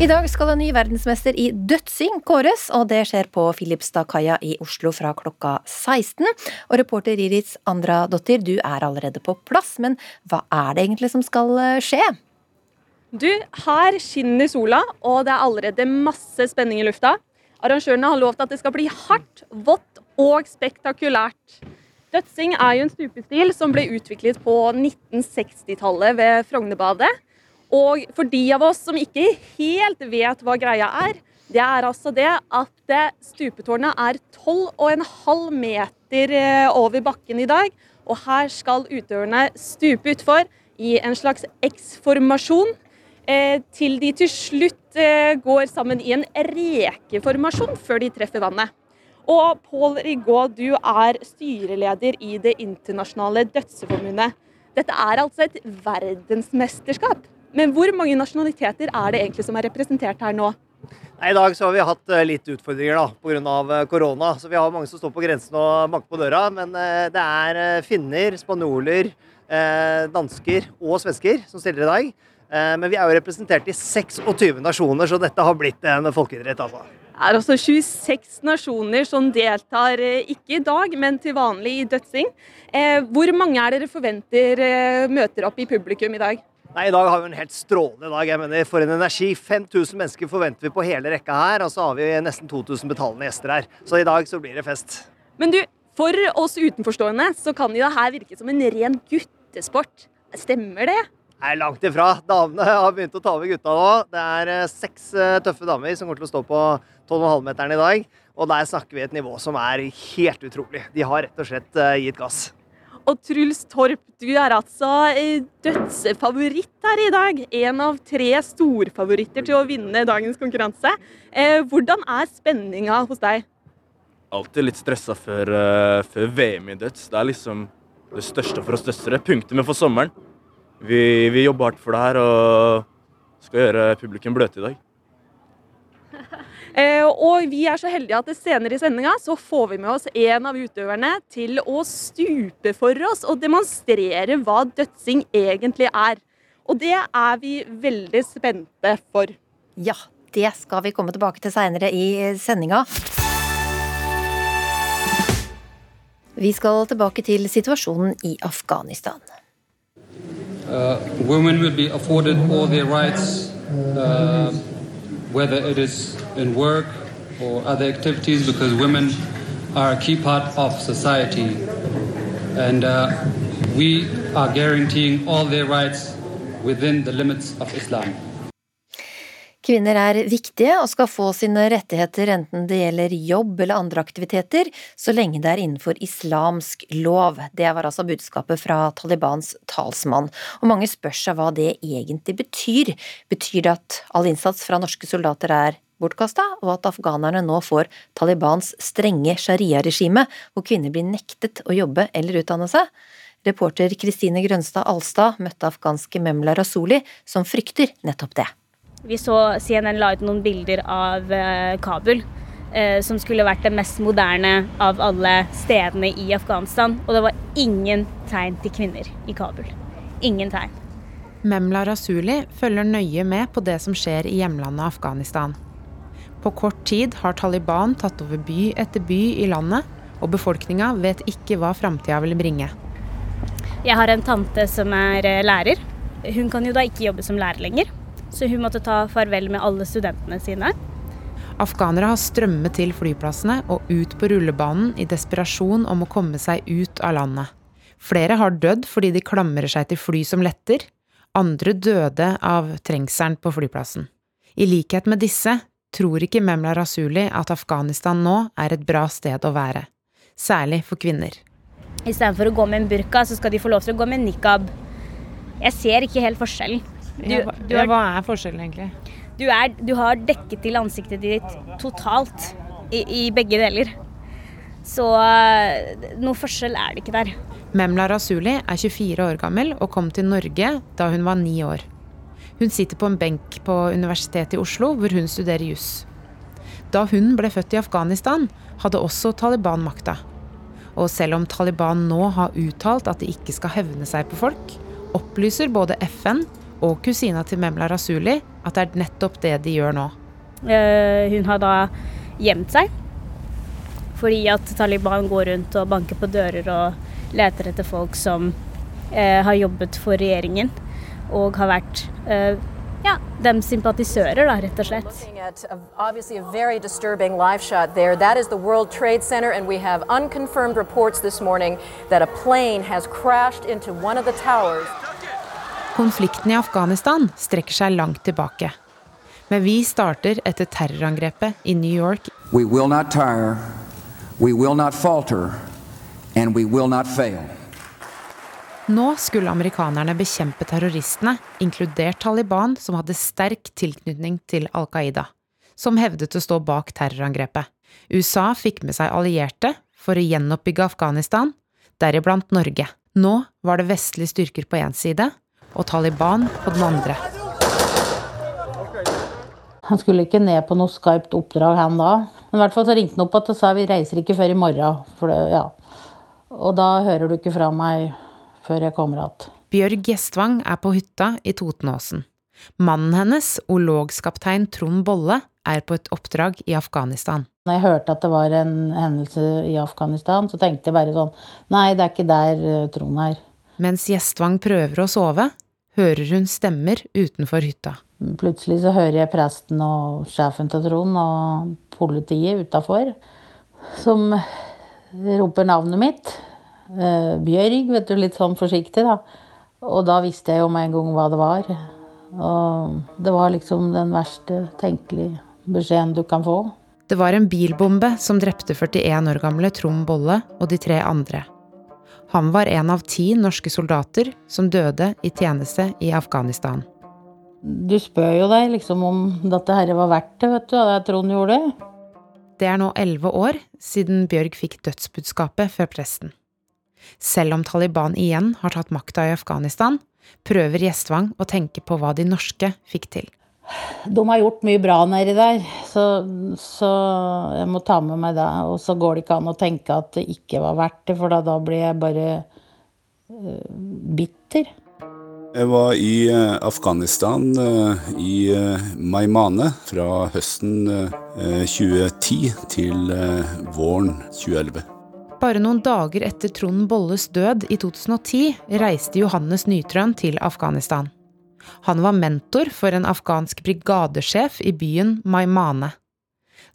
I dag skal en ny verdensmester i dødsing kåres, og det skjer på Filipstadkaia i Oslo fra klokka 16. Og reporter Iris Andradottir, du er allerede på plass, men hva er det egentlig som skal eh, skje? Du, her skinner sola, og det er allerede masse spenning i lufta. Arrangørene har lovt at det skal bli hardt, vått og spektakulært. Dødsing er jo en stupestil som ble utviklet på 1960-tallet ved Frognerbadet. Og for de av oss som ikke helt vet hva greia er, det er altså det at stupetårnet er 12,5 meter eh, over bakken i dag. Og her skal utøverne stupe utfor i en slags X-formasjon. Eh, til de til slutt eh, går sammen i en rekeformasjon før de treffer vannet. Og Pål Rigaud, du er styreleder i Det internasjonale dødseforbundet. Dette er altså et verdensmesterskap. Men hvor mange nasjonaliteter er det egentlig som er representert her nå? I dag så har vi hatt eh, litt utfordringer da, pga. Eh, korona. Så vi har mange som står på grensen og banker på døra. Men eh, det er finner, spanjoler, dansker og svensker som stiller i dag. Men vi er jo representert i 26 nasjoner, så dette har blitt en folkeidrett. altså. Det er altså 26 nasjoner som deltar, ikke i dag, men til vanlig i dødsing. Hvor mange er dere forventer møter opp i publikum i dag? Nei, I dag har vi en helt strålende dag. jeg mener, For en energi. 5000 mennesker forventer vi på hele rekka her. Og så har vi nesten 2000 betalende gjester her. Så i dag så blir det fest. Men du, for oss utenforstående så kan jo det her virke som en ren guttesport. Stemmer det? Nei, langt ifra. Damene har begynt å ta over gutta nå. Det er eh, seks eh, tøffe damer som kommer til å stå på 12,5-meteren i dag. Og der snakker vi et nivå som er helt utrolig. De har rett og slett eh, gitt gass. Og Truls Torp, du er altså eh, dødsfavoritt her i dag. En av tre storfavoritter til å vinne dagens konkurranse. Eh, hvordan er spenninga hos deg? Alltid litt stressa før, uh, før, VM i døds. Det er liksom det største for oss dødsere. Punktumet for sommeren. Vi, vi jobber hardt for det her og skal gjøre publikum bløte i dag. Eh, og vi er så heldige at senere i sendinga så får vi med oss en av utøverne til å stupe for oss og demonstrere hva dødsing egentlig er. Og det er vi veldig spente for. Ja, det skal vi komme tilbake til seinere i sendinga. Vi skal tilbake til situasjonen i Afghanistan. Uh, women will be afforded all their rights uh, whether it is in work or other activities, because women are a key part of society. And uh, we are guaranteeing all their rights within the limits of Islam. Kvinner er viktige og skal få sine rettigheter enten det gjelder jobb eller andre aktiviteter, så lenge det er innenfor islamsk lov. Det var altså budskapet fra Talibans talsmann. Og mange spør seg hva det egentlig betyr. Betyr det at all innsats fra norske soldater er bortkasta, og at afghanerne nå får Talibans strenge sharia-regime, hvor kvinner blir nektet å jobbe eller utdanne seg? Reporter Kristine Grønstad Alstad møtte afghanske Memla Rasuli, som frykter nettopp det. Vi så CNN la ut noen bilder av eh, Kabul, eh, som skulle vært det mest moderne av alle stedene i Afghanistan. Og det var ingen tegn til kvinner i Kabul. Ingen tegn. Memla Rasuli følger nøye med på det som skjer i hjemlandet Afghanistan. På kort tid har Taliban tatt over by etter by i landet, og befolkninga vet ikke hva framtida vil bringe. Jeg har en tante som er eh, lærer. Hun kan jo da ikke jobbe som lærer lenger. Så hun måtte ta farvel med alle studentene sine. Afghanere har strømmet til flyplassene og ut på rullebanen i desperasjon om å komme seg ut av landet. Flere har dødd fordi de klamrer seg til fly som letter. Andre døde av trengselen på flyplassen. I likhet med disse tror ikke Memla Rasuli at Afghanistan nå er et bra sted å være. Særlig for kvinner. Istedenfor å gå med en burka, så skal de få lov til å gå med nikab. Jeg ser ikke helt forskjellen. Du, ja, ja, hva er forskjellen, egentlig? Du, er, du, har dekket til ansiktet ditt totalt i, i begge deler. Så uh, noe forskjell er det ikke der. Memla Rasuli er 24 år gammel og kom til Norge da hun var ni år. Hun sitter på en benk på Universitetet i Oslo, hvor hun studerer juss. Da hun ble født i Afghanistan, hadde også Taliban makta. Og selv om Taliban nå har uttalt at de ikke skal hevne seg på folk, opplyser både FN og kusina til Memla Rasuli at det er nettopp det de gjør nå. Uh, hun har da gjemt seg fordi at Taliban går rundt og banker på dører og leter etter folk som uh, har jobbet for regjeringen og har vært uh, ja, dem sympatisører, da, rett og slett. Obviously a very disturbing live shot there. That is the World Trade Center, and we have unconfirmed reports this morning that a plane has crashed into one of the towers. Konflikten i Afghanistan strekker seg langt tilbake. Men vi starter etter terrorangrepet i New York. We will not tire, we will not falter, and we will not fail. Nå skulle amerikanerne bekjempe terroristene, inkludert Taliban, som hadde sterk tilknytning til Al Qaida, som hevdet å stå bak terrorangrepet. USA fikk med seg allierte for å gjenoppbygge Afghanistan, deriblant Norge. Nå var det vestlige styrker på én side og Taliban på den andre. Han skulle ikke ned på noe skarpt oppdrag, han da. Men i hvert fall så ringte han opp og sa vi reiser ikke før i morgen. Det, ja. Og da hører du ikke fra meg før jeg kommer igjen. Bjørg Gjestvang er på hytta i Totenåsen. Mannen hennes, ologskaptein Trond Bolle, er på et oppdrag i Afghanistan. Når jeg hørte at det var en hendelse i Afghanistan, så tenkte jeg bare sånn Nei, det er ikke der eh, Trond er. Mens Gjestvang prøver å sove, hører hun stemmer utenfor hytta. Plutselig så hører jeg presten og sjefen til Trond og politiet utafor som roper navnet mitt. Eh, Bjørg, vet du, litt sånn forsiktig, da. Og da visste jeg jo med en gang hva det var. Og det var liksom den verste tenkelige beskjeden du kan få. Det var en bilbombe som drepte 41 år gamle Trond Bolle og de tre andre. Han var en av ti norske soldater som døde i tjeneste i Afghanistan. Du spør jo deg liksom om dette her var verdt det, vet du, og det Trond gjorde. Det er nå elleve år siden Bjørg fikk dødsbudskapet fra presten. Selv om Taliban igjen har tatt makta i Afghanistan, prøver Gjestvang å tenke på hva de norske fikk til. De har gjort mye bra nedi der, så, så, jeg må ta med meg det. Og så går det ikke an å tenke at det ikke var verdt det, for da, da blir jeg bare uh, bitter. Jeg var i uh, Afghanistan uh, i Maimane fra høsten 2010 til våren 2011. Bare noen dager etter Trond Bolles død i 2010 reiste Johannes Nytrøen til Afghanistan. Han var mentor for en afghansk brigadesjef i byen Maimane.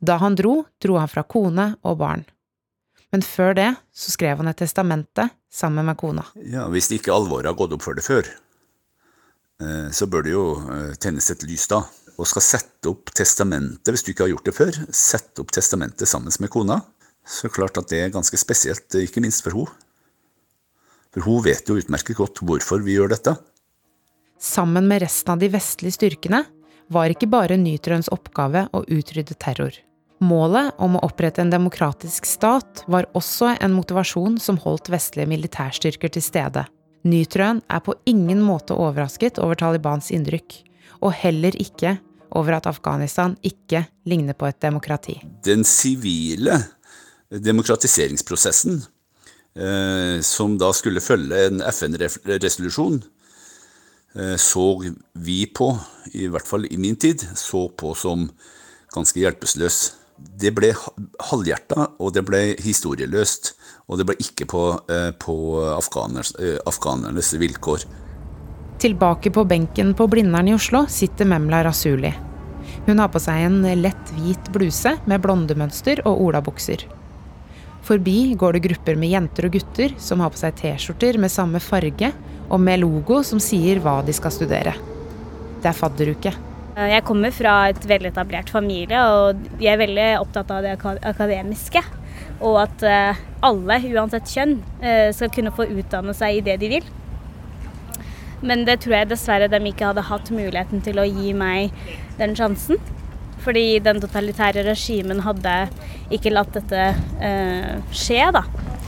Da han dro, dro han fra kone og barn. Men før det så skrev han et testamente sammen med kona. Ja, Hvis ikke alvoret har gått opp for det før, eh, så bør det jo eh, tennes et lys da. Og skal sette opp testamentet, hvis du ikke har gjort det før, sette opp testamentet sammen med kona, så klart at det er ganske spesielt, ikke minst for henne. For hun vet jo utmerket godt hvorfor vi gjør dette. Sammen med resten av de vestlige styrkene var ikke bare Nytrøens oppgave å utrydde terror. Målet om å opprette en demokratisk stat var også en motivasjon som holdt vestlige militærstyrker til stede. Nytrøen er på ingen måte overrasket over Talibans innrykk, og heller ikke over at Afghanistan ikke ligner på et demokrati. Den sivile demokratiseringsprosessen, eh, som da skulle følge en FN-resolusjon, eh, så vi på, i hvert fall i min tid, så på som ganske hjelpeløs. Det ble halvhjerta, og det ble historieløst. Og det ble ikke på, eh, på afghaners, afghanernes vilkår. Tilbake på benken på Blindern i Oslo sitter Memla Rasuli. Hun har på seg en lett hvit bluse med blondemønster og olabukser. Forbi går det grupper med jenter og gutter som har på seg T-skjorter med samme farge og med logo som sier hva de skal studere. Det er fadderuke. Jeg kommer fra et veletablert familie, og de er veldig opptatt av det akademiske. Og at eh, alle, uansett kjønn, eh, skal kunne få utdanne seg i det de vil. Men det tror jeg dessverre de ikke hadde hatt muligheten til å gi meg den sjansen. Fordi den totalitære regimen hadde ikke latt dette eh, skje, da.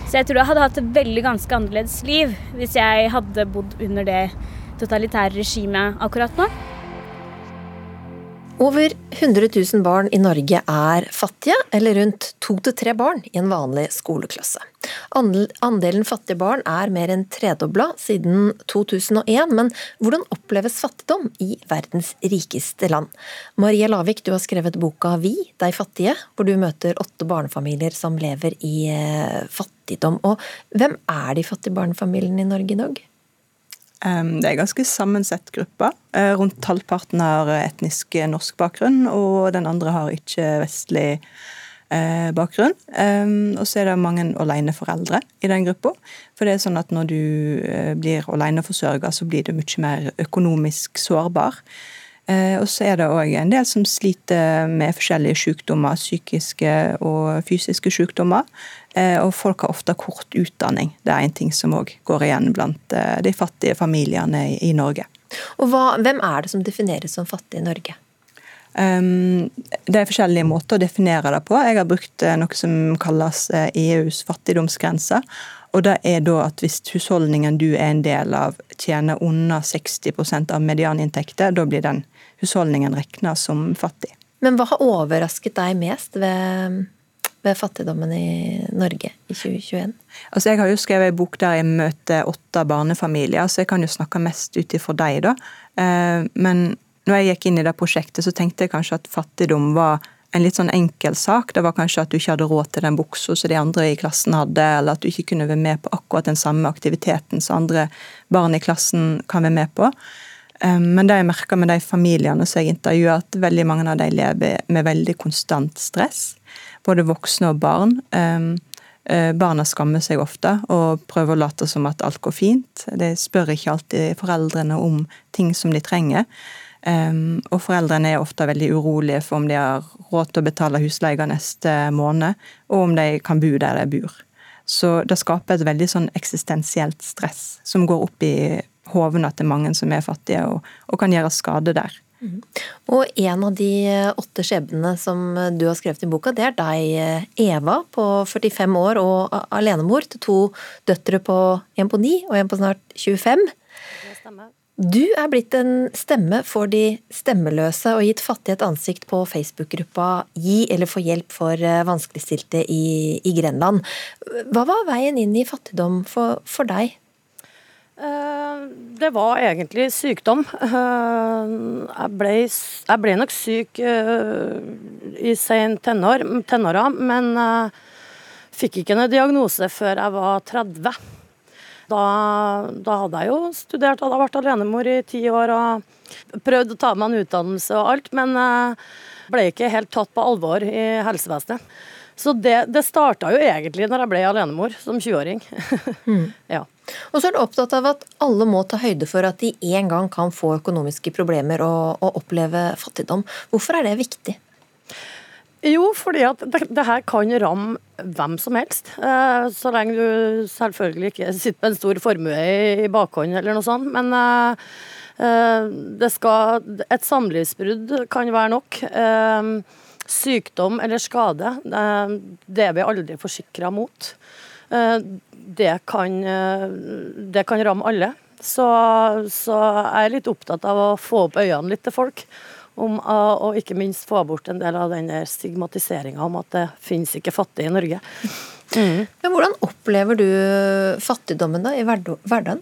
Så jeg tror jeg hadde hatt et veldig ganske annerledes liv hvis jeg hadde bodd under det totalitære regimet akkurat nå. Over 100 000 barn i Norge er fattige, eller rundt to til tre barn i en vanlig skoleklasse. Andelen fattige barn er mer enn tredobla siden 2001, men hvordan oppleves fattigdom i verdens rikeste land? Maria Lavik, du har skrevet boka Vi, de fattige, hvor du møter åtte barnefamilier som lever i eh, fattigdom. Og hvem er de fattige barnefamiliene i Norge i dag? Det er ganske sammensett gruppe. Eh, rundt halvparten har etnisk norsk bakgrunn, og den andre har ikke vestlig eh, bakgrunn. Og så er det mange aleneforeldre i den gruppa. For det er sånn at når du eh, blir aleneforsørga, så blir du mye mer økonomisk sårbar. Og så er det òg en del som sliter med forskjellige sykdommer, psykiske og fysiske sykdommer. Eh, og folk har ofte kort utdanning. Det er en ting som òg går igjen blant eh, de fattige familiene i Norge. Og hva, Hvem er det som defineres som fattig i Norge? Um, det er forskjellige måter å definere det på. Jeg har brukt eh, noe som kalles EUs fattigdomsgrense. Og det er da at hvis husholdningen du er en del av tjener under 60% av medianinntekter, da blir den husholdningen regna som fattig. Men hva har overrasket deg mest ved ved fattigdommen i Norge i 2021? Altså jeg har jo skrevet en bok der jeg møter åtte barnefamilier, så jeg kan jo snakke mest ut ifra dem, da. Eh, men når jeg gikk inn i det prosjektet, så tenkte jeg kanskje at fattigdom var en litt sånn enkel sak. Det var kanskje at du ikke hadde råd til den buksa som de andre i klassen hadde, eller at du ikke kunne være med på akkurat den samme aktiviteten som andre barn i klassen kan være med på. Eh, men det jeg merka med de familiene som jeg intervjuer, at veldig mange av de lever med veldig konstant stress både voksne og barn. Eh, barna skammer seg ofte og prøver å late som at alt går fint. De spør ikke alltid foreldrene om ting som de trenger. Og foreldrene er ofte veldig urolige for om de har råd til å betale husleia neste måned, og om de kan bo der de bor. Så det skaper et veldig sånn eksistensielt stress som går opp i hovene til mange som er fattige, og, og kan gjøre skade der. Mhm. Og en av de åtte skjebnene som du har skrevet i boka, det er deg, Eva, på 45 år og alenemor til to døtre på en på 9 og en på snart 25. Du er blitt en stemme for de stemmeløse og gitt fattige et ansikt på Facebook-gruppa Gi eller få hjelp for eh, vanskeligstilte i, i Grenland. Hva var veien inn i fattigdom for, for deg? Eh, det var egentlig sykdom. Eh, jeg ble, jeg ble nok syk eh, i sent tenår, tenåra, men fikk ikke noen diagnose før jeg var 30. Da, da hadde jeg jo studert, hadde vært alenemor i ti år og prøvd å ta meg en utdannelse og alt, men ble ikke helt tatt på alvor i helsevesenet. Så det, det starta jo egentlig når jeg ble alenemor som 20-åring. Mm. ja. Og så er du opptatt av at alle må ta høyde for at de en gang kan få økonomiske problemer og, og oppleve fattigdom. Hvorfor er det viktig? Jo, fordi at det, det, her kan ramme hvem som helst. Eh, så lenge du selvfølgelig ikke sitter med en stor formue i, i bakhånd eller noe sånt. Men eh, eh det skal Et samlivsbrudd kan være nok. Eh, sykdom eller skade, eh, det er vi aldri forsikra mot. Eh, det kan, det kan ramme alle. Så, så jeg er litt opptatt av å få opp øynene litt til folk om å ikke minst få bort en del av den stigmatiseringa om at det finnes ikke fattige i Norge. Mm. Men hvordan opplever du fattigdommen da i hverdagen?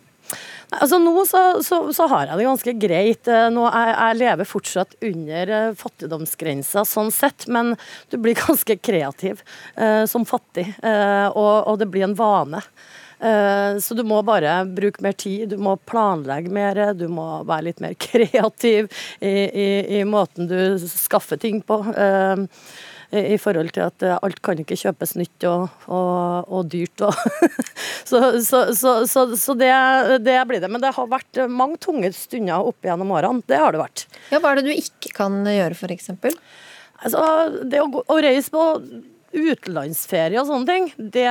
Altså Nå så, så, så, har jeg det ganske greit. Eh, nå jeg, jeg lever fortsatt under eh, fattigdomsgrensa sånn sett, men du blir ganske kreativ eh, som fattig, eh, og, og, det blir en vane. Eh, så du må bare bruke mer tid, du må planlegge mer, du må være litt mer kreativ i, i, i måten du skaffer ting på. Eh, I forhold til at eh, alt kan ikke kjøpes nytt og, og, og dyrt. Og så, så, så, så det, det, blir det. Men det har vært mange tunge stunder opp gjennom årene. Det har det vært. Ja, Hva er det du ikke kan gjøre, f.eks.? Altså, det å, å reise på utenlandsferie og sånne ting, det,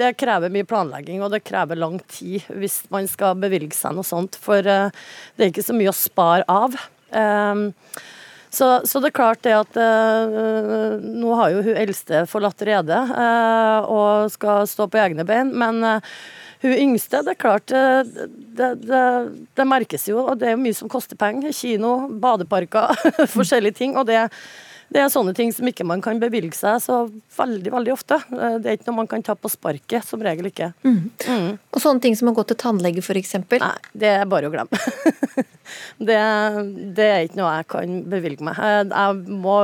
det, krever mye planlegging, og det krever lang tid hvis man skal bevilge seg noe sånt. For uh, det er ikke så mye å spare av. Um, så, så, det er klart det at eh, Nå har jo hun eldste forlatt redet eh, og skal stå på egne bein, men hun yngste, det er klart det, det, det, merkes jo, og det er jo mye som koster penger. Kino, badeparker, forskjellige ting. og det det er sånne ting som ikke man kan bevilge seg så veldig veldig ofte. Eh, det er ikke noe man kan ta på sparket, som regel ikke. Mm. Mm. Og sånne ting som å gå til tannlege, f.eks.? Nei, det er bare å glemme. det, det, er ikke noe jeg kan bevilge meg. Eh, jeg må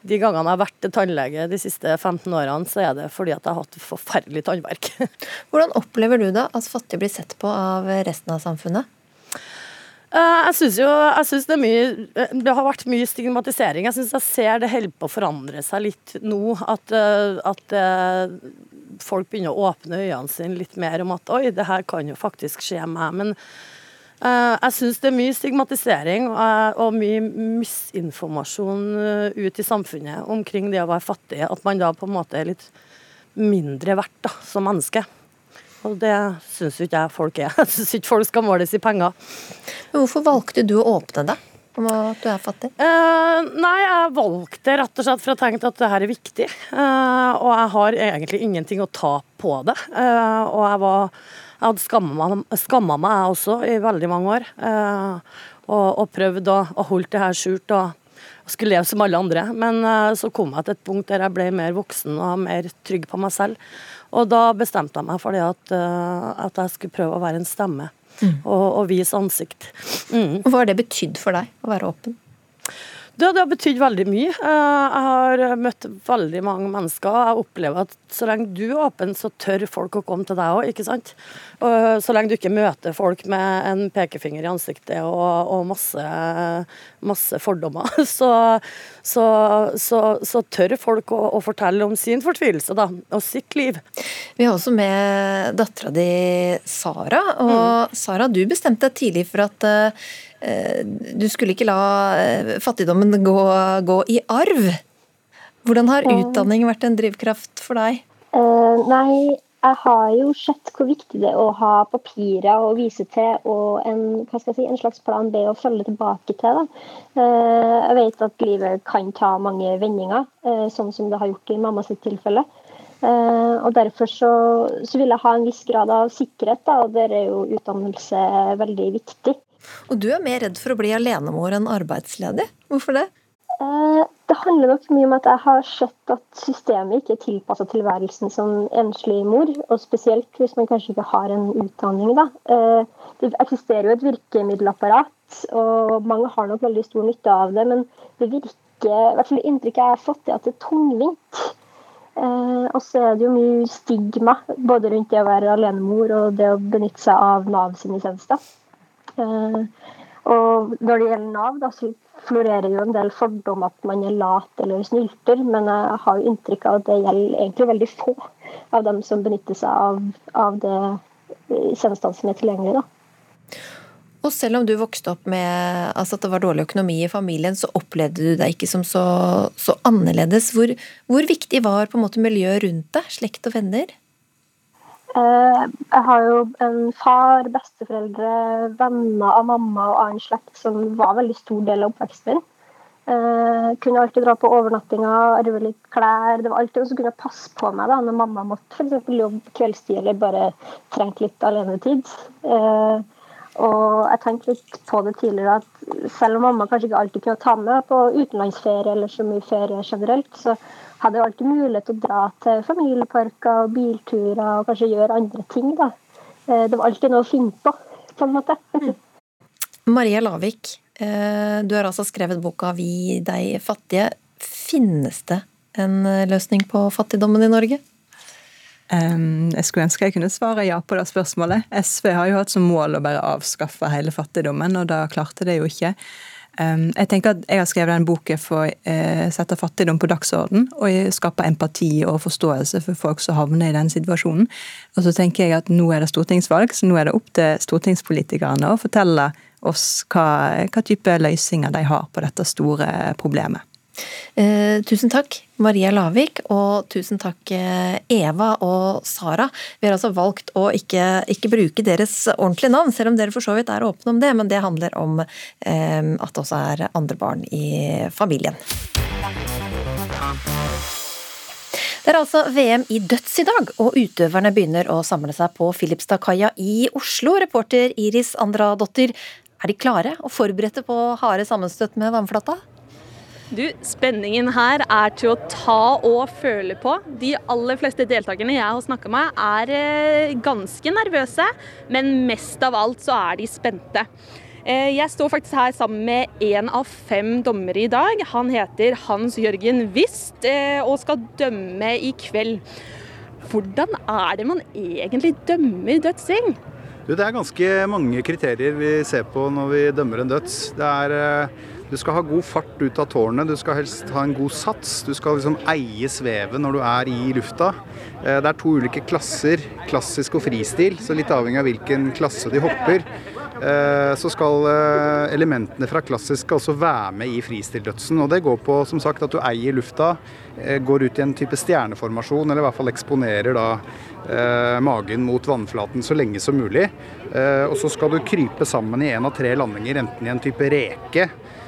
de gangene jeg har vært til tannlege de siste 15 årene, så er det fordi at jeg har hatt forferdelig tannverk. Hvordan opplever du da at fattige blir sett på av resten av samfunnet? Eh, jeg syns jo jeg synes det, er mye, eh, det har vært mye stigmatisering. Jeg syns jeg ser det holder på å forandre seg litt nå. At, eh, at, folk begynner å åpne øynene sine litt mer om at oi, det her kan jo faktisk skje meg. Men jeg syns det er mye stigmatisering og mye misinformasjon ut i samfunnet omkring det å være fattig. At man da på en måte er litt mindre verdt da, som menneske. Og det syns jo ikke jeg folk er. Jeg syns ikke folk skal måles i penger. Men hvorfor valgte du å åpne det? Om at du er fattig? Uh, nei, jeg valgte rett og slett for jeg tenkte at det her er viktig. Uh, og jeg har egentlig ingenting å ta på det. Uh, og jeg var Jeg hadde skamma meg, skamma meg jeg også i veldig mange år. og, og prøvd å, å holde det her skjult og, og skulle leve som alle andre. Men så kom jeg til et punkt der jeg ble mer voksen og mer trygg på meg selv. Og da bestemte jeg meg for det at, eh, at jeg skulle prøve å være en stemme. Mm. Og, og, vise ansikt. Mm. Hva har det betydd for deg å være åpen? Det, det har betydd veldig mye. Eh, jeg har møtt veldig mange mennesker. Jeg opplever at så lenge du er åpen, så tør folk å komme til deg òg, ikke sant. Så lenge du ikke møter folk med en pekefinger i ansiktet og, og masse, masse, fordommer, så, så, så, så tør folk å, å, fortelle om sin fortvilelse da, og sitt liv. Vi har også med dattera di Sara. Og mm. Sara, du bestemte deg tidlig for at uh, du skulle ikke la uh, fattigdommen gå, gå i arv. Hvordan har utdanning vært en drivkraft for deg? Uh, nei, jeg har jo sett hvor viktig det er å ha papirer å vise til og en, si, en slags plan B å følge tilbake til. Da. jeg vet at livet kan ta mange vendinger, sånn som det har gjort i mamma sitt tilfelle. og Derfor så, så, vil jeg ha en viss grad av sikkerhet, da, og der er jo utdannelse veldig viktig. Og du er mer redd for å bli alenemor enn arbeidsledig. Hvorfor det? Eh, det handler nok mye om at jeg har sett at systemet ikke er tilpassa tilværelsen som enslig mor, og spesielt hvis man kanskje ikke har en utdanning. Da. Eh, det eksisterer jo et virkemiddelapparat, og mange har nok veldig stor nytte av det, men det virker, i hvert fall det inntrykket jeg har fått, er at det er tungvint. Eh, og så er det jo mye stigma både rundt det å være alenemor og det å benytte seg av Nav sine tjenester. Eh, og når det gjelder Nav, da, så florerer jo en del fordom at man er lat eller snylter, men jeg har jo inntrykk av at det gjelder egentlig veldig få av dem som benytter seg av, av det tjenestene som er tilgjengelige. da. Og selv om du vokste opp med altså at det var dårlig økonomi i familien, så opplevde du deg ikke som så, så annerledes. Hvor, hvor, viktig var på en måte miljøet rundt deg, slekt og venner? Eh, jeg har jo en far, besteforeldre, venner av mamma og annen slekt som var en veldig stor del av oppveksten min. Eh, kunne alltid dra på overnattinger, arve litt klær. Det var alltid noen som kunne passe på meg da, når mamma måtte for jobbe kveldstid eller bare trengte litt alenetid. Eh, og jeg tenkte litt på det tidligere at selv om mamma kanskje ikke alltid kunne ta med på utenlandsferie eller så mye ferie generelt, så hadde jo alltid mulighet til å dra til familieparker og bilturer og kanskje gjøre andre ting. da. Uh, det var alltid noe å finne på, på en måte. Maria Lavik, Eh, du har altså skrevet boka 'Vi deg fattige'. Finnes det en eh, løsning på fattigdommen i Norge? jeg skulle ønske jeg kunne svare ja på det spørsmålet. SV har jo hatt som mål å bare avskaffe hele fattigdommen, og da klarte det jo ikke. Jeg tenker at jeg har skrevet den boken for å eh, sette fattigdom på dagsorden og skape empati og forståelse for folk som havner i den situasjonen. Og så tenker jeg at nå er det stortingsvalg, så nå er det opp til stortingspolitikerne å fortelle oss hva, hva type løsninger de har på dette store problemet. Eh, tusen takk, Maria Lavik, og tusen takk, eh, Eva og Sara. Vi har altså valgt å ikke, ikke, bruke deres ordentlige navn, selv om dere for så vidt er åpne om det, men det handler om eh, at det også er andre barn i familien. Det er altså VM i døds i dag, og utøverne begynner å samle seg på Filipstadkaia i Oslo. Reporter Iris Andradottir, er de klare og forberedte på harde sammenstøt med vannflata? Du, Spenningen her er til å ta og føle på. De aller fleste deltakerne jeg har snakka med, er eh, ganske nervøse, men mest av alt så er de spente. Eh, jeg står faktisk her sammen med én av fem dommere i dag. Han heter Hans Jørgen Wist eh, og skal dømme i kveld. Hvordan er det man egentlig dømmer dødsing? Du, det er ganske mange kriterier vi ser på når vi dømmer en døds. Det er, du skal ha god fart ut av tårnet, du skal helst ha en god sats. Du skal liksom eie svevet når du er i lufta. Eh, det er to ulike klasser, klassisk og fristil, så litt avhengig av hvilken klasse de hopper. Eh, så skal elementene fra klassisk også være med i fristildødsen. Og det går på som sagt at du eier lufta, går ut i en type stjerneformasjon, eller i hvert fall eksponerer da eh, magen mot vannflaten så lenge som mulig. Eh, og så skal du krype sammen i én av tre landinger, enten i en type reke, eh,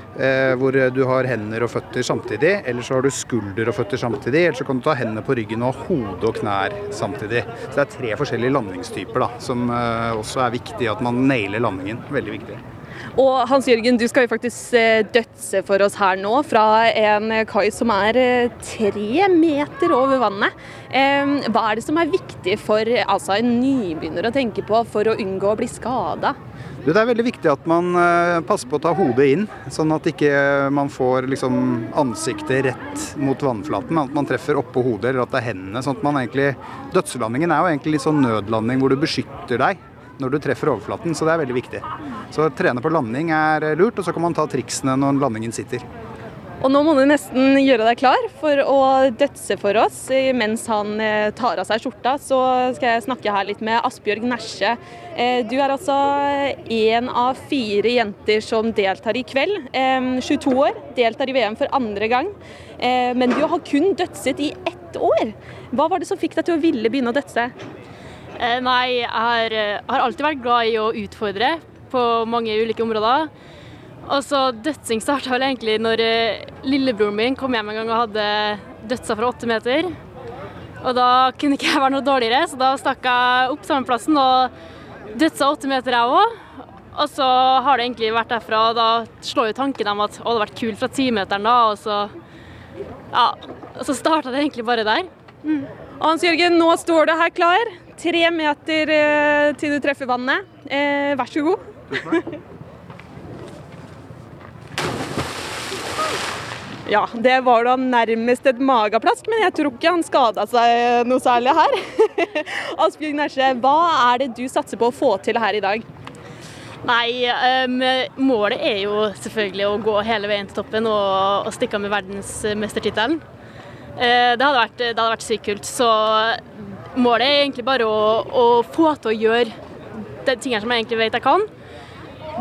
hvor du har hender og føtter samtidig, eller så har du skulder og føtter samtidig, eller så kan du ta hendene på ryggen og hode og knær samtidig. Så det er tre forskjellige landingstyper da, som eh, også er viktig at man nailer landingen. Veldig viktig. Og Hans Jørgen, du skal jo faktisk eh, dødse for oss her nå fra en kai som er eh, tre meter over vannet. Hva er det som er viktig for altså, en nybegynner å tenke på for å unngå å bli skada? Det er veldig viktig at man eh, passer på å ta hodet inn, sånn at ikke man får liksom ansiktet rett mot vannflaten. At man treffer oppå hodet eller at det er hendene. sånn at man egentlig, Dødslandingen er jo egentlig litt sånn nødlanding hvor du beskytter deg når du treffer overflaten, så det er veldig viktig. Så trene på landing er lurt, og så kan man ta triksene når landingen sitter. Og nå må du nesten gjøre deg klar for å dødse for oss. Mens han eh, tar av seg skjorta, så skal jeg snakke her litt med Asbjørg Nesje. Eh, du er altså én av fire jenter som deltar i kveld. 22 år, deltar i VM for andre gang. Eh, men du har kun dødset i ett år. Hva var det som fikk deg til å ville begynne å dødse? Eh, nei, jeg har, eh, har, alltid vært glad i å utfordre på mange ulike områder. Og så Dødsing starta vel egentlig når eh, lillebroren min kom hjem en gang og hadde dødsa fra åtte meter. Og da kunne ikke jeg være noe dårligere, så da stakk jeg opp samme plassen og dødsa åtte meter, jeg òg. Og så har det egentlig vært derfra, og da slår jo tanken om at å, det hadde vært kult fra timeteren da, og så Ja. Så starta det egentlig bare der. Mm. Hans Jørgen, nå står du her klar. Tre meter eh, til du treffer vannet. Eh, vær så god. Ja, det var da nærmest et mageplask, men jeg tror ikke han skada seg noe særlig her. Asbjørg Nesje, hva er det du satser på å få til her i dag? Nei, um, målet er jo selvfølgelig å gå hele veien til toppen og, og stikke av med verdensmestertittelen. Uh, det hadde vært, det hadde vært sykt kult. Så målet er egentlig bare å, å få til å gjøre de tingene som jeg egentlig vet jeg kan.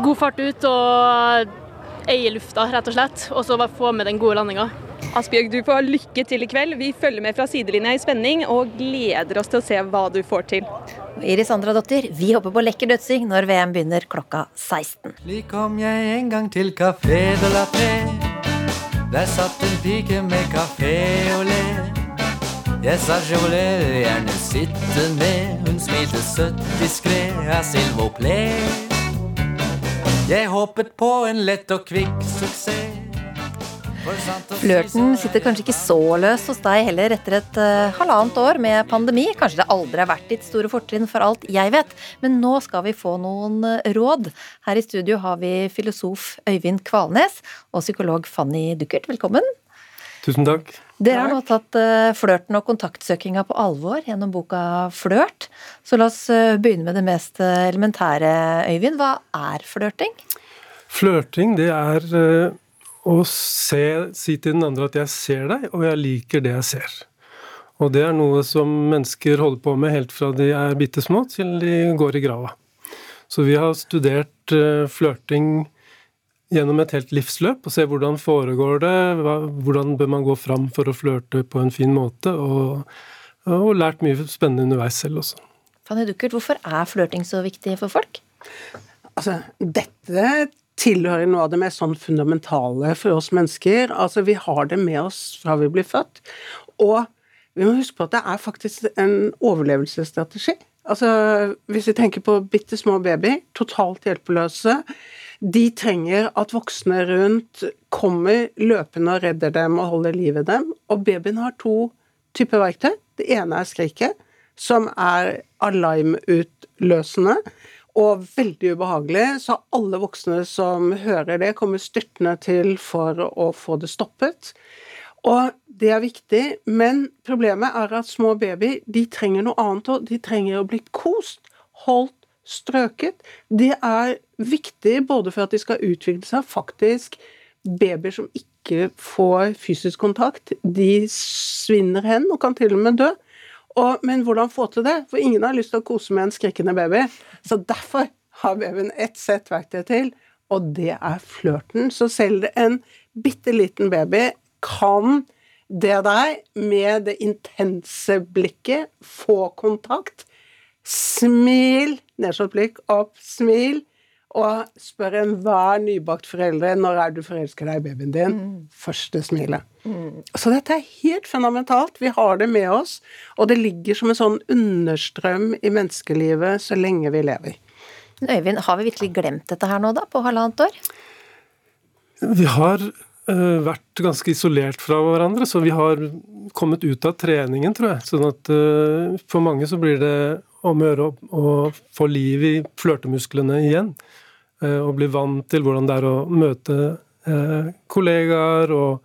God fart ut og eie lufta, rett og slett. Og så bare få med den gode landinga. Asbjørg, du får lykke til i kveld. Vi følger med fra sidelinja i spenning og gleder oss til å se hva du får til. Iris Andradottir, vi hopper på lekker dødsing når VM begynner klokka 16. Slik kom jeg en gang til Café de la Paix. Der satt en pike med kafé og le. Jeg sa voulais gjerne sitte med, hun smilte søtt diskré, ja, s'il vous plaît. Jeg håpet på en lett og kvikk suksess. Flørten sitter kanskje ikke så løs hos deg heller etter et uh, halvannet år med pandemi. Kanskje det aldri har vært ditt store fortrinn for alt jeg vet. Men nå skal vi få noen uh, råd. Her i studio har vi filosof Øyvind Kvalnes og psykolog Fanny Duckert. Velkommen. Tusen takk. Dere har nå tatt uh, flørten og kontaktsøkinga på alvor gjennom boka Flørt. Så la oss begynne med det mest elementære, Øyvind. Hva er flørting? Flørting, det er å se, si til den andre at 'jeg ser deg, og jeg liker det jeg ser'. Og det er noe som mennesker holder på med helt fra de er bitte små til de går i grava. Så vi har studert flørting gjennom et helt livsløp og se hvordan foregår det, hvordan bør man gå fram for å flørte på en fin måte, og, og lært mye spennende underveis selv også. Fanny Duckert, hvorfor er flørting så viktig for folk? Altså, dette tilhører noe av det mest sånn fundamentale for oss mennesker. Altså, vi har det med oss fra vi blir født. Og vi må huske på at det er faktisk en overlevelsesstrategi. Altså, hvis vi tenker på bitte små babyer, totalt hjelpeløse. De trenger at voksne rundt kommer løpende og redder dem og holder liv i dem. Og babyen har to typer verktøy. Det ene er skriket, som er alarmutløsende og veldig ubehagelig, så alle voksne som hører det, kommer styrtende til for å få det stoppet. Og det er viktig, men problemet er at små babyer de trenger noe annet òg. De trenger å bli kost, holdt, strøket. Det er viktig både for at de skal utvikle seg. Faktisk, babyer som ikke får fysisk kontakt, de svinner hen og kan til og med dø. Og, men hvordan få til det? For ingen har lyst til å kose med en skrikende baby. Så derfor har babyen ett sett verktøy til, og det er flørten. Så selv en bitte liten baby kan det der, med det intense blikket, få kontakt. Smil, nedslått blikk, opp, smil og spør enhver nybakt foreldre når er du forelsker deg i babyen din. Mm. Første smilet. Mm. Så dette er helt fundamentalt. Vi har det med oss, og det ligger som en sånn understrøm i menneskelivet så lenge vi lever. Øyvind, har vi virkelig glemt dette her nå, da, på halvannet år? Vi har uh, vært ganske isolert fra hverandre, så vi har kommet ut av treningen, tror jeg. Sånn at uh, for mange så blir det om å gjøre å få liv i flørtemusklene igjen. Eh, og bli vant til hvordan det er å møte eh, kollegaer og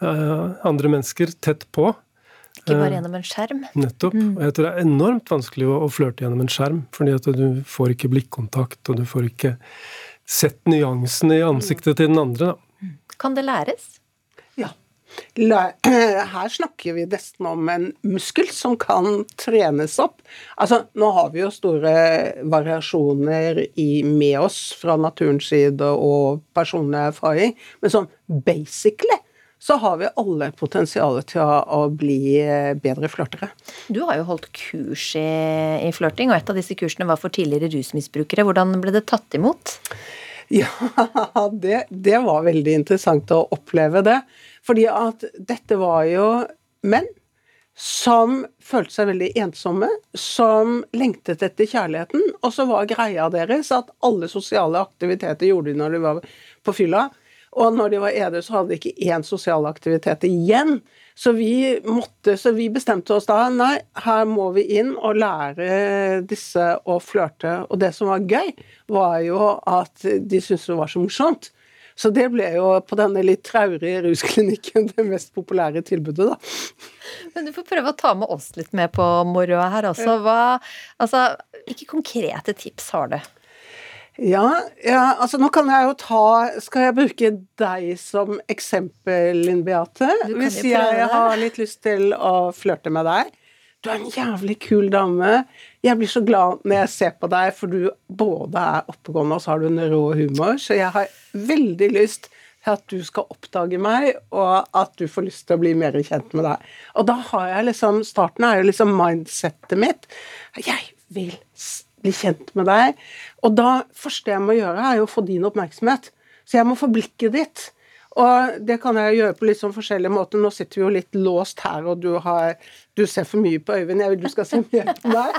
eh, andre mennesker tett på. Ikke bare gjennom en skjerm. Nettopp. Mm. Og jeg tror det er enormt vanskelig å, flørte gjennom en skjerm. fordi at du får ikke blikkontakt, og du får ikke sett nyansene i ansiktet til den andre. Da. Kan det læres? Her snakker vi nesten om en muskel som kan trenes opp. Altså, nå har vi jo store variasjoner i, med oss fra naturens side og personlig erfaring, men sånn basically så har vi alle potensial til å, bli bedre flørtere. Du har jo holdt kurs i, i flørting, og et av disse kursene var for tidligere rusmisbrukere. Hvordan ble det tatt imot? Ja, det, det var veldig interessant å oppleve det. Fordi at dette var jo menn som følte seg veldig ensomme, som lengtet etter kjærligheten. Og så var greia deres at alle sosiale aktiviteter gjorde de når de var på fylla. Og når de var edru, så hadde de ikke én sosial aktivitet igjen. Så vi, måtte, så vi bestemte oss da nei, her må vi inn og lære disse å flørte. Og det som var gøy, var jo at de syntes det var så morsomt. Så det ble jo på denne litt traurige rusklinikken det mest populære tilbudet, da. Men du får prøve å ta med oss litt med på moroa her også. Hva, altså, hvilke konkrete tips har du? Ja, ja, altså nå kan jeg jo ta Skal jeg bruke deg som eksempel, Linn Beate? Hvis jeg har litt lyst til å flørte med deg. Du er en jævlig kul dame. Jeg blir så glad når jeg ser på deg, for du både er oppegående og så har du en rå humor. Så jeg har veldig lyst til at du skal oppdage meg, og at du får lyst til å bli mer kjent med deg. Og da har jeg liksom Starten er jo liksom mindsettet mitt. Jeg vil bli kjent med deg. Og da første jeg må gjøre, er jo å få din oppmerksomhet. Så jeg må få blikket ditt. Og det kan jeg gjøre på litt sånn forskjellige måter. Nå sitter vi jo litt låst her, og du, har, du ser for mye på Øyvind. Jeg vil du skal se mer på meg.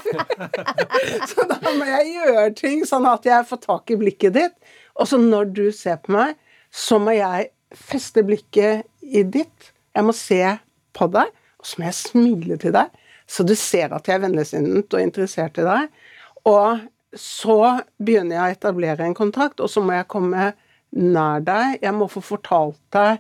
så da må jeg gjøre ting sånn at jeg får tak i blikket ditt. Og så når du ser på meg, så må jeg feste blikket i ditt. Jeg må se på deg, og så må jeg smile til deg, så du ser at jeg er vennligsinnet og interessert i deg. Og så begynner jeg å etablere en kontakt, og så må jeg komme nær deg. Jeg må få fortalt deg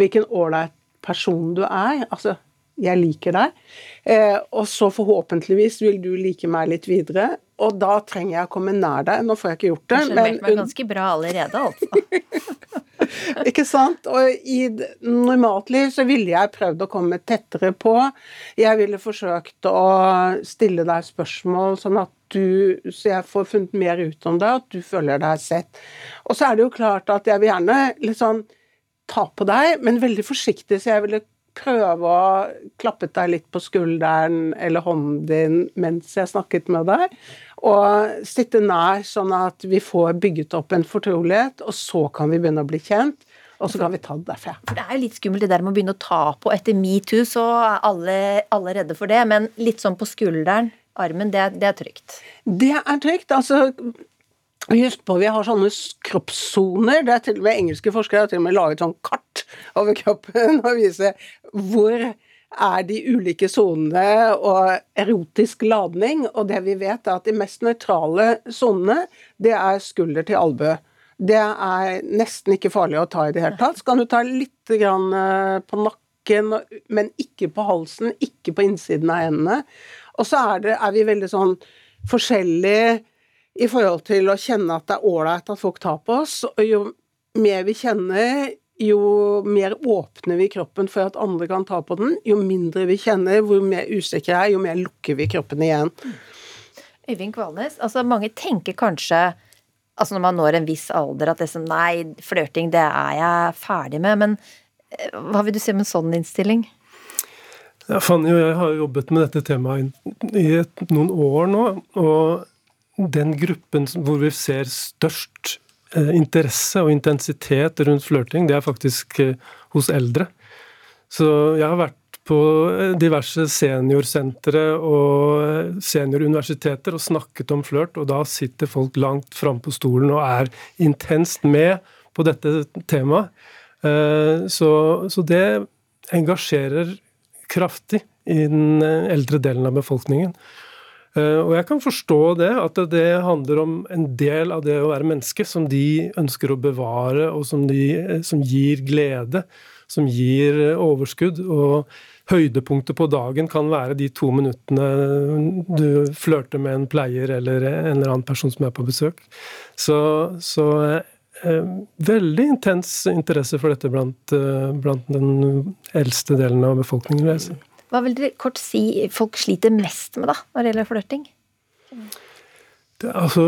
hvilken ålreit person du er. Altså, jeg liker deg. Eh, og så forhåpentligvis vil du like meg litt videre. Og da trenger jeg å komme nær deg. Nå får jeg ikke gjort det. Du skjønner meg ganske bra allerede, altså. ikke sant? Og i normalt liv så ville jeg prøvd å komme tettere på. Jeg ville forsøkt å stille deg spørsmål sånn at du, så jeg får funnet mer ut om det, at du føler deg sett. Og så er det jo klart at jeg vil gjerne litt sånn ta på deg, men veldig forsiktig, så jeg ville prøve å klappe deg litt på skulderen eller hånden din mens jeg snakket med deg, og sitte nær, sånn at vi får bygget opp en fortrolighet, og så kan vi begynne å bli kjent. Og så kan vi ta det derfra. For Det er jo litt skummelt det der med å begynne å ta på. Etter metoo så er alle, alle redde for det, men litt sånn på skulderen, armen, det, det er trygt. Det er trygt. altså Husk på, vi har sånne kroppssoner. Det er til og med Engelske forskere har til og med laget sånn kart over kroppen og viser hvor er de ulike sonene og erotisk ladning. Og det vi vet, er at de mest nøytrale sonene, det er skulder til albue. Det er nesten ikke farlig å ta i det hele tatt. Så kan du ta litt grann eh, på nakken, men ikke på halsen, ikke på innsiden av hendene. Og så er, det, er vi veldig sånn forskjellige i forhold til å kjenne at det er ålreit at folk tar på oss. Og jo mer vi kjenner, jo mer åpner vi kroppen for at andre kan ta på den. Jo mindre vi kjenner, hvor mer usikre er, jo mer lukker vi kroppen igjen. Øyvind Kvalnes, altså mange tenker kanskje altså når man når en viss alder at det som nei, flørting det er jeg ferdig med. Men eh, hva vil du si om en sånn innstilling? Ja, Fanny og jeg har jobbet med dette temaet i et, noen år nå. og den gruppen hvor vi ser størst interesse og intensitet rundt flørting, det er faktisk eh, hos eldre. Så jeg har vært på eh, diverse seniorsentre og senioruniversiteter og snakket om flørt, og da sitter folk langt framme på stolen og er intenst med på dette temaet. Så, så det engasjerer kraftig i den eldre delen av befolkningen. Eh, og jeg kan forstå det, at det handler om en del av det å være menneske som de ønsker å bevare, og som, de, eh, som gir glede, som gir eh, overskudd. Og høydepunktet på dagen kan være de to minuttene du flørter med en pleier eller en eller annen person som er på besøk. Så, så eh, veldig intens interesse for dette blant, blant den eldste delen av befolkningen. Hva vil dere kort si folk sliter mest med da, når det gjelder flørting? Altså,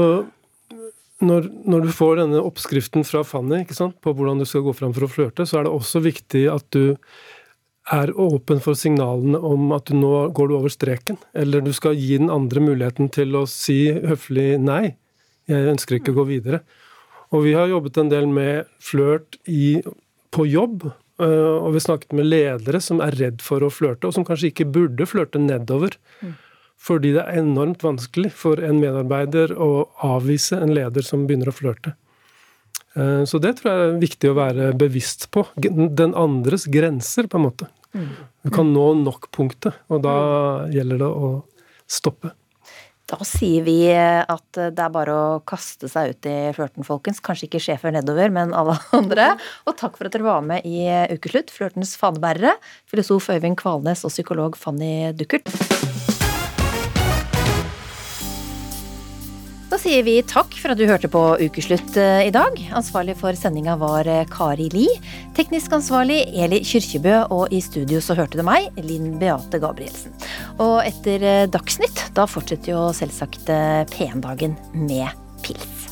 når, når, du får denne oppskriften fra Fanny på hvordan du skal gå fram for å flørte, så er det også viktig at du er åpen for signalene om at du nå går du over streken. Eller du skal gi den andre muligheten til å si høflig nei. Jeg ønsker ikke å gå videre. Og vi har jobbet en del med flørt på jobb. Eh, og vi snakket med ledere som er redd for å flørte, og som kanskje ikke burde flørte nedover. Mm. Fordi det er enormt vanskelig for en medarbeider å avvise en leder som begynner å flørte. Eh, så det tror jeg er viktig å være bevisst på. Den andres grenser, på en måte. Mm. Du kan nå nok punktet, og da gjelder det å stoppe. Da sier vi at det er bare å kaste seg ut i flørten, folkens. Kanskje ikke sjefer nedover, men alle andre. Og takk for at dere var med i Ukeslutt, Flørtens fanebærere, filosof Øyvind Kvalnes og psykolog Fanny Duckert. Sier vi takk for at du hørte på Ukeslutt eh, i dag. Ansvarlig for sendinga var eh, Kari Li. Teknisk ansvarlig Eli Kyrkjebø, og i studio så hørte du meg, Linn Beate Gabrielsen. Og etter eh, Dagsnytt, da fortsetter jo selvsagt P1-dagen med pils.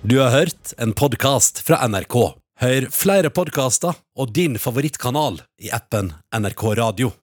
Du har hørt en podkast fra NRK. Hør flere podkaster og din favorittkanal i appen NRK Radio.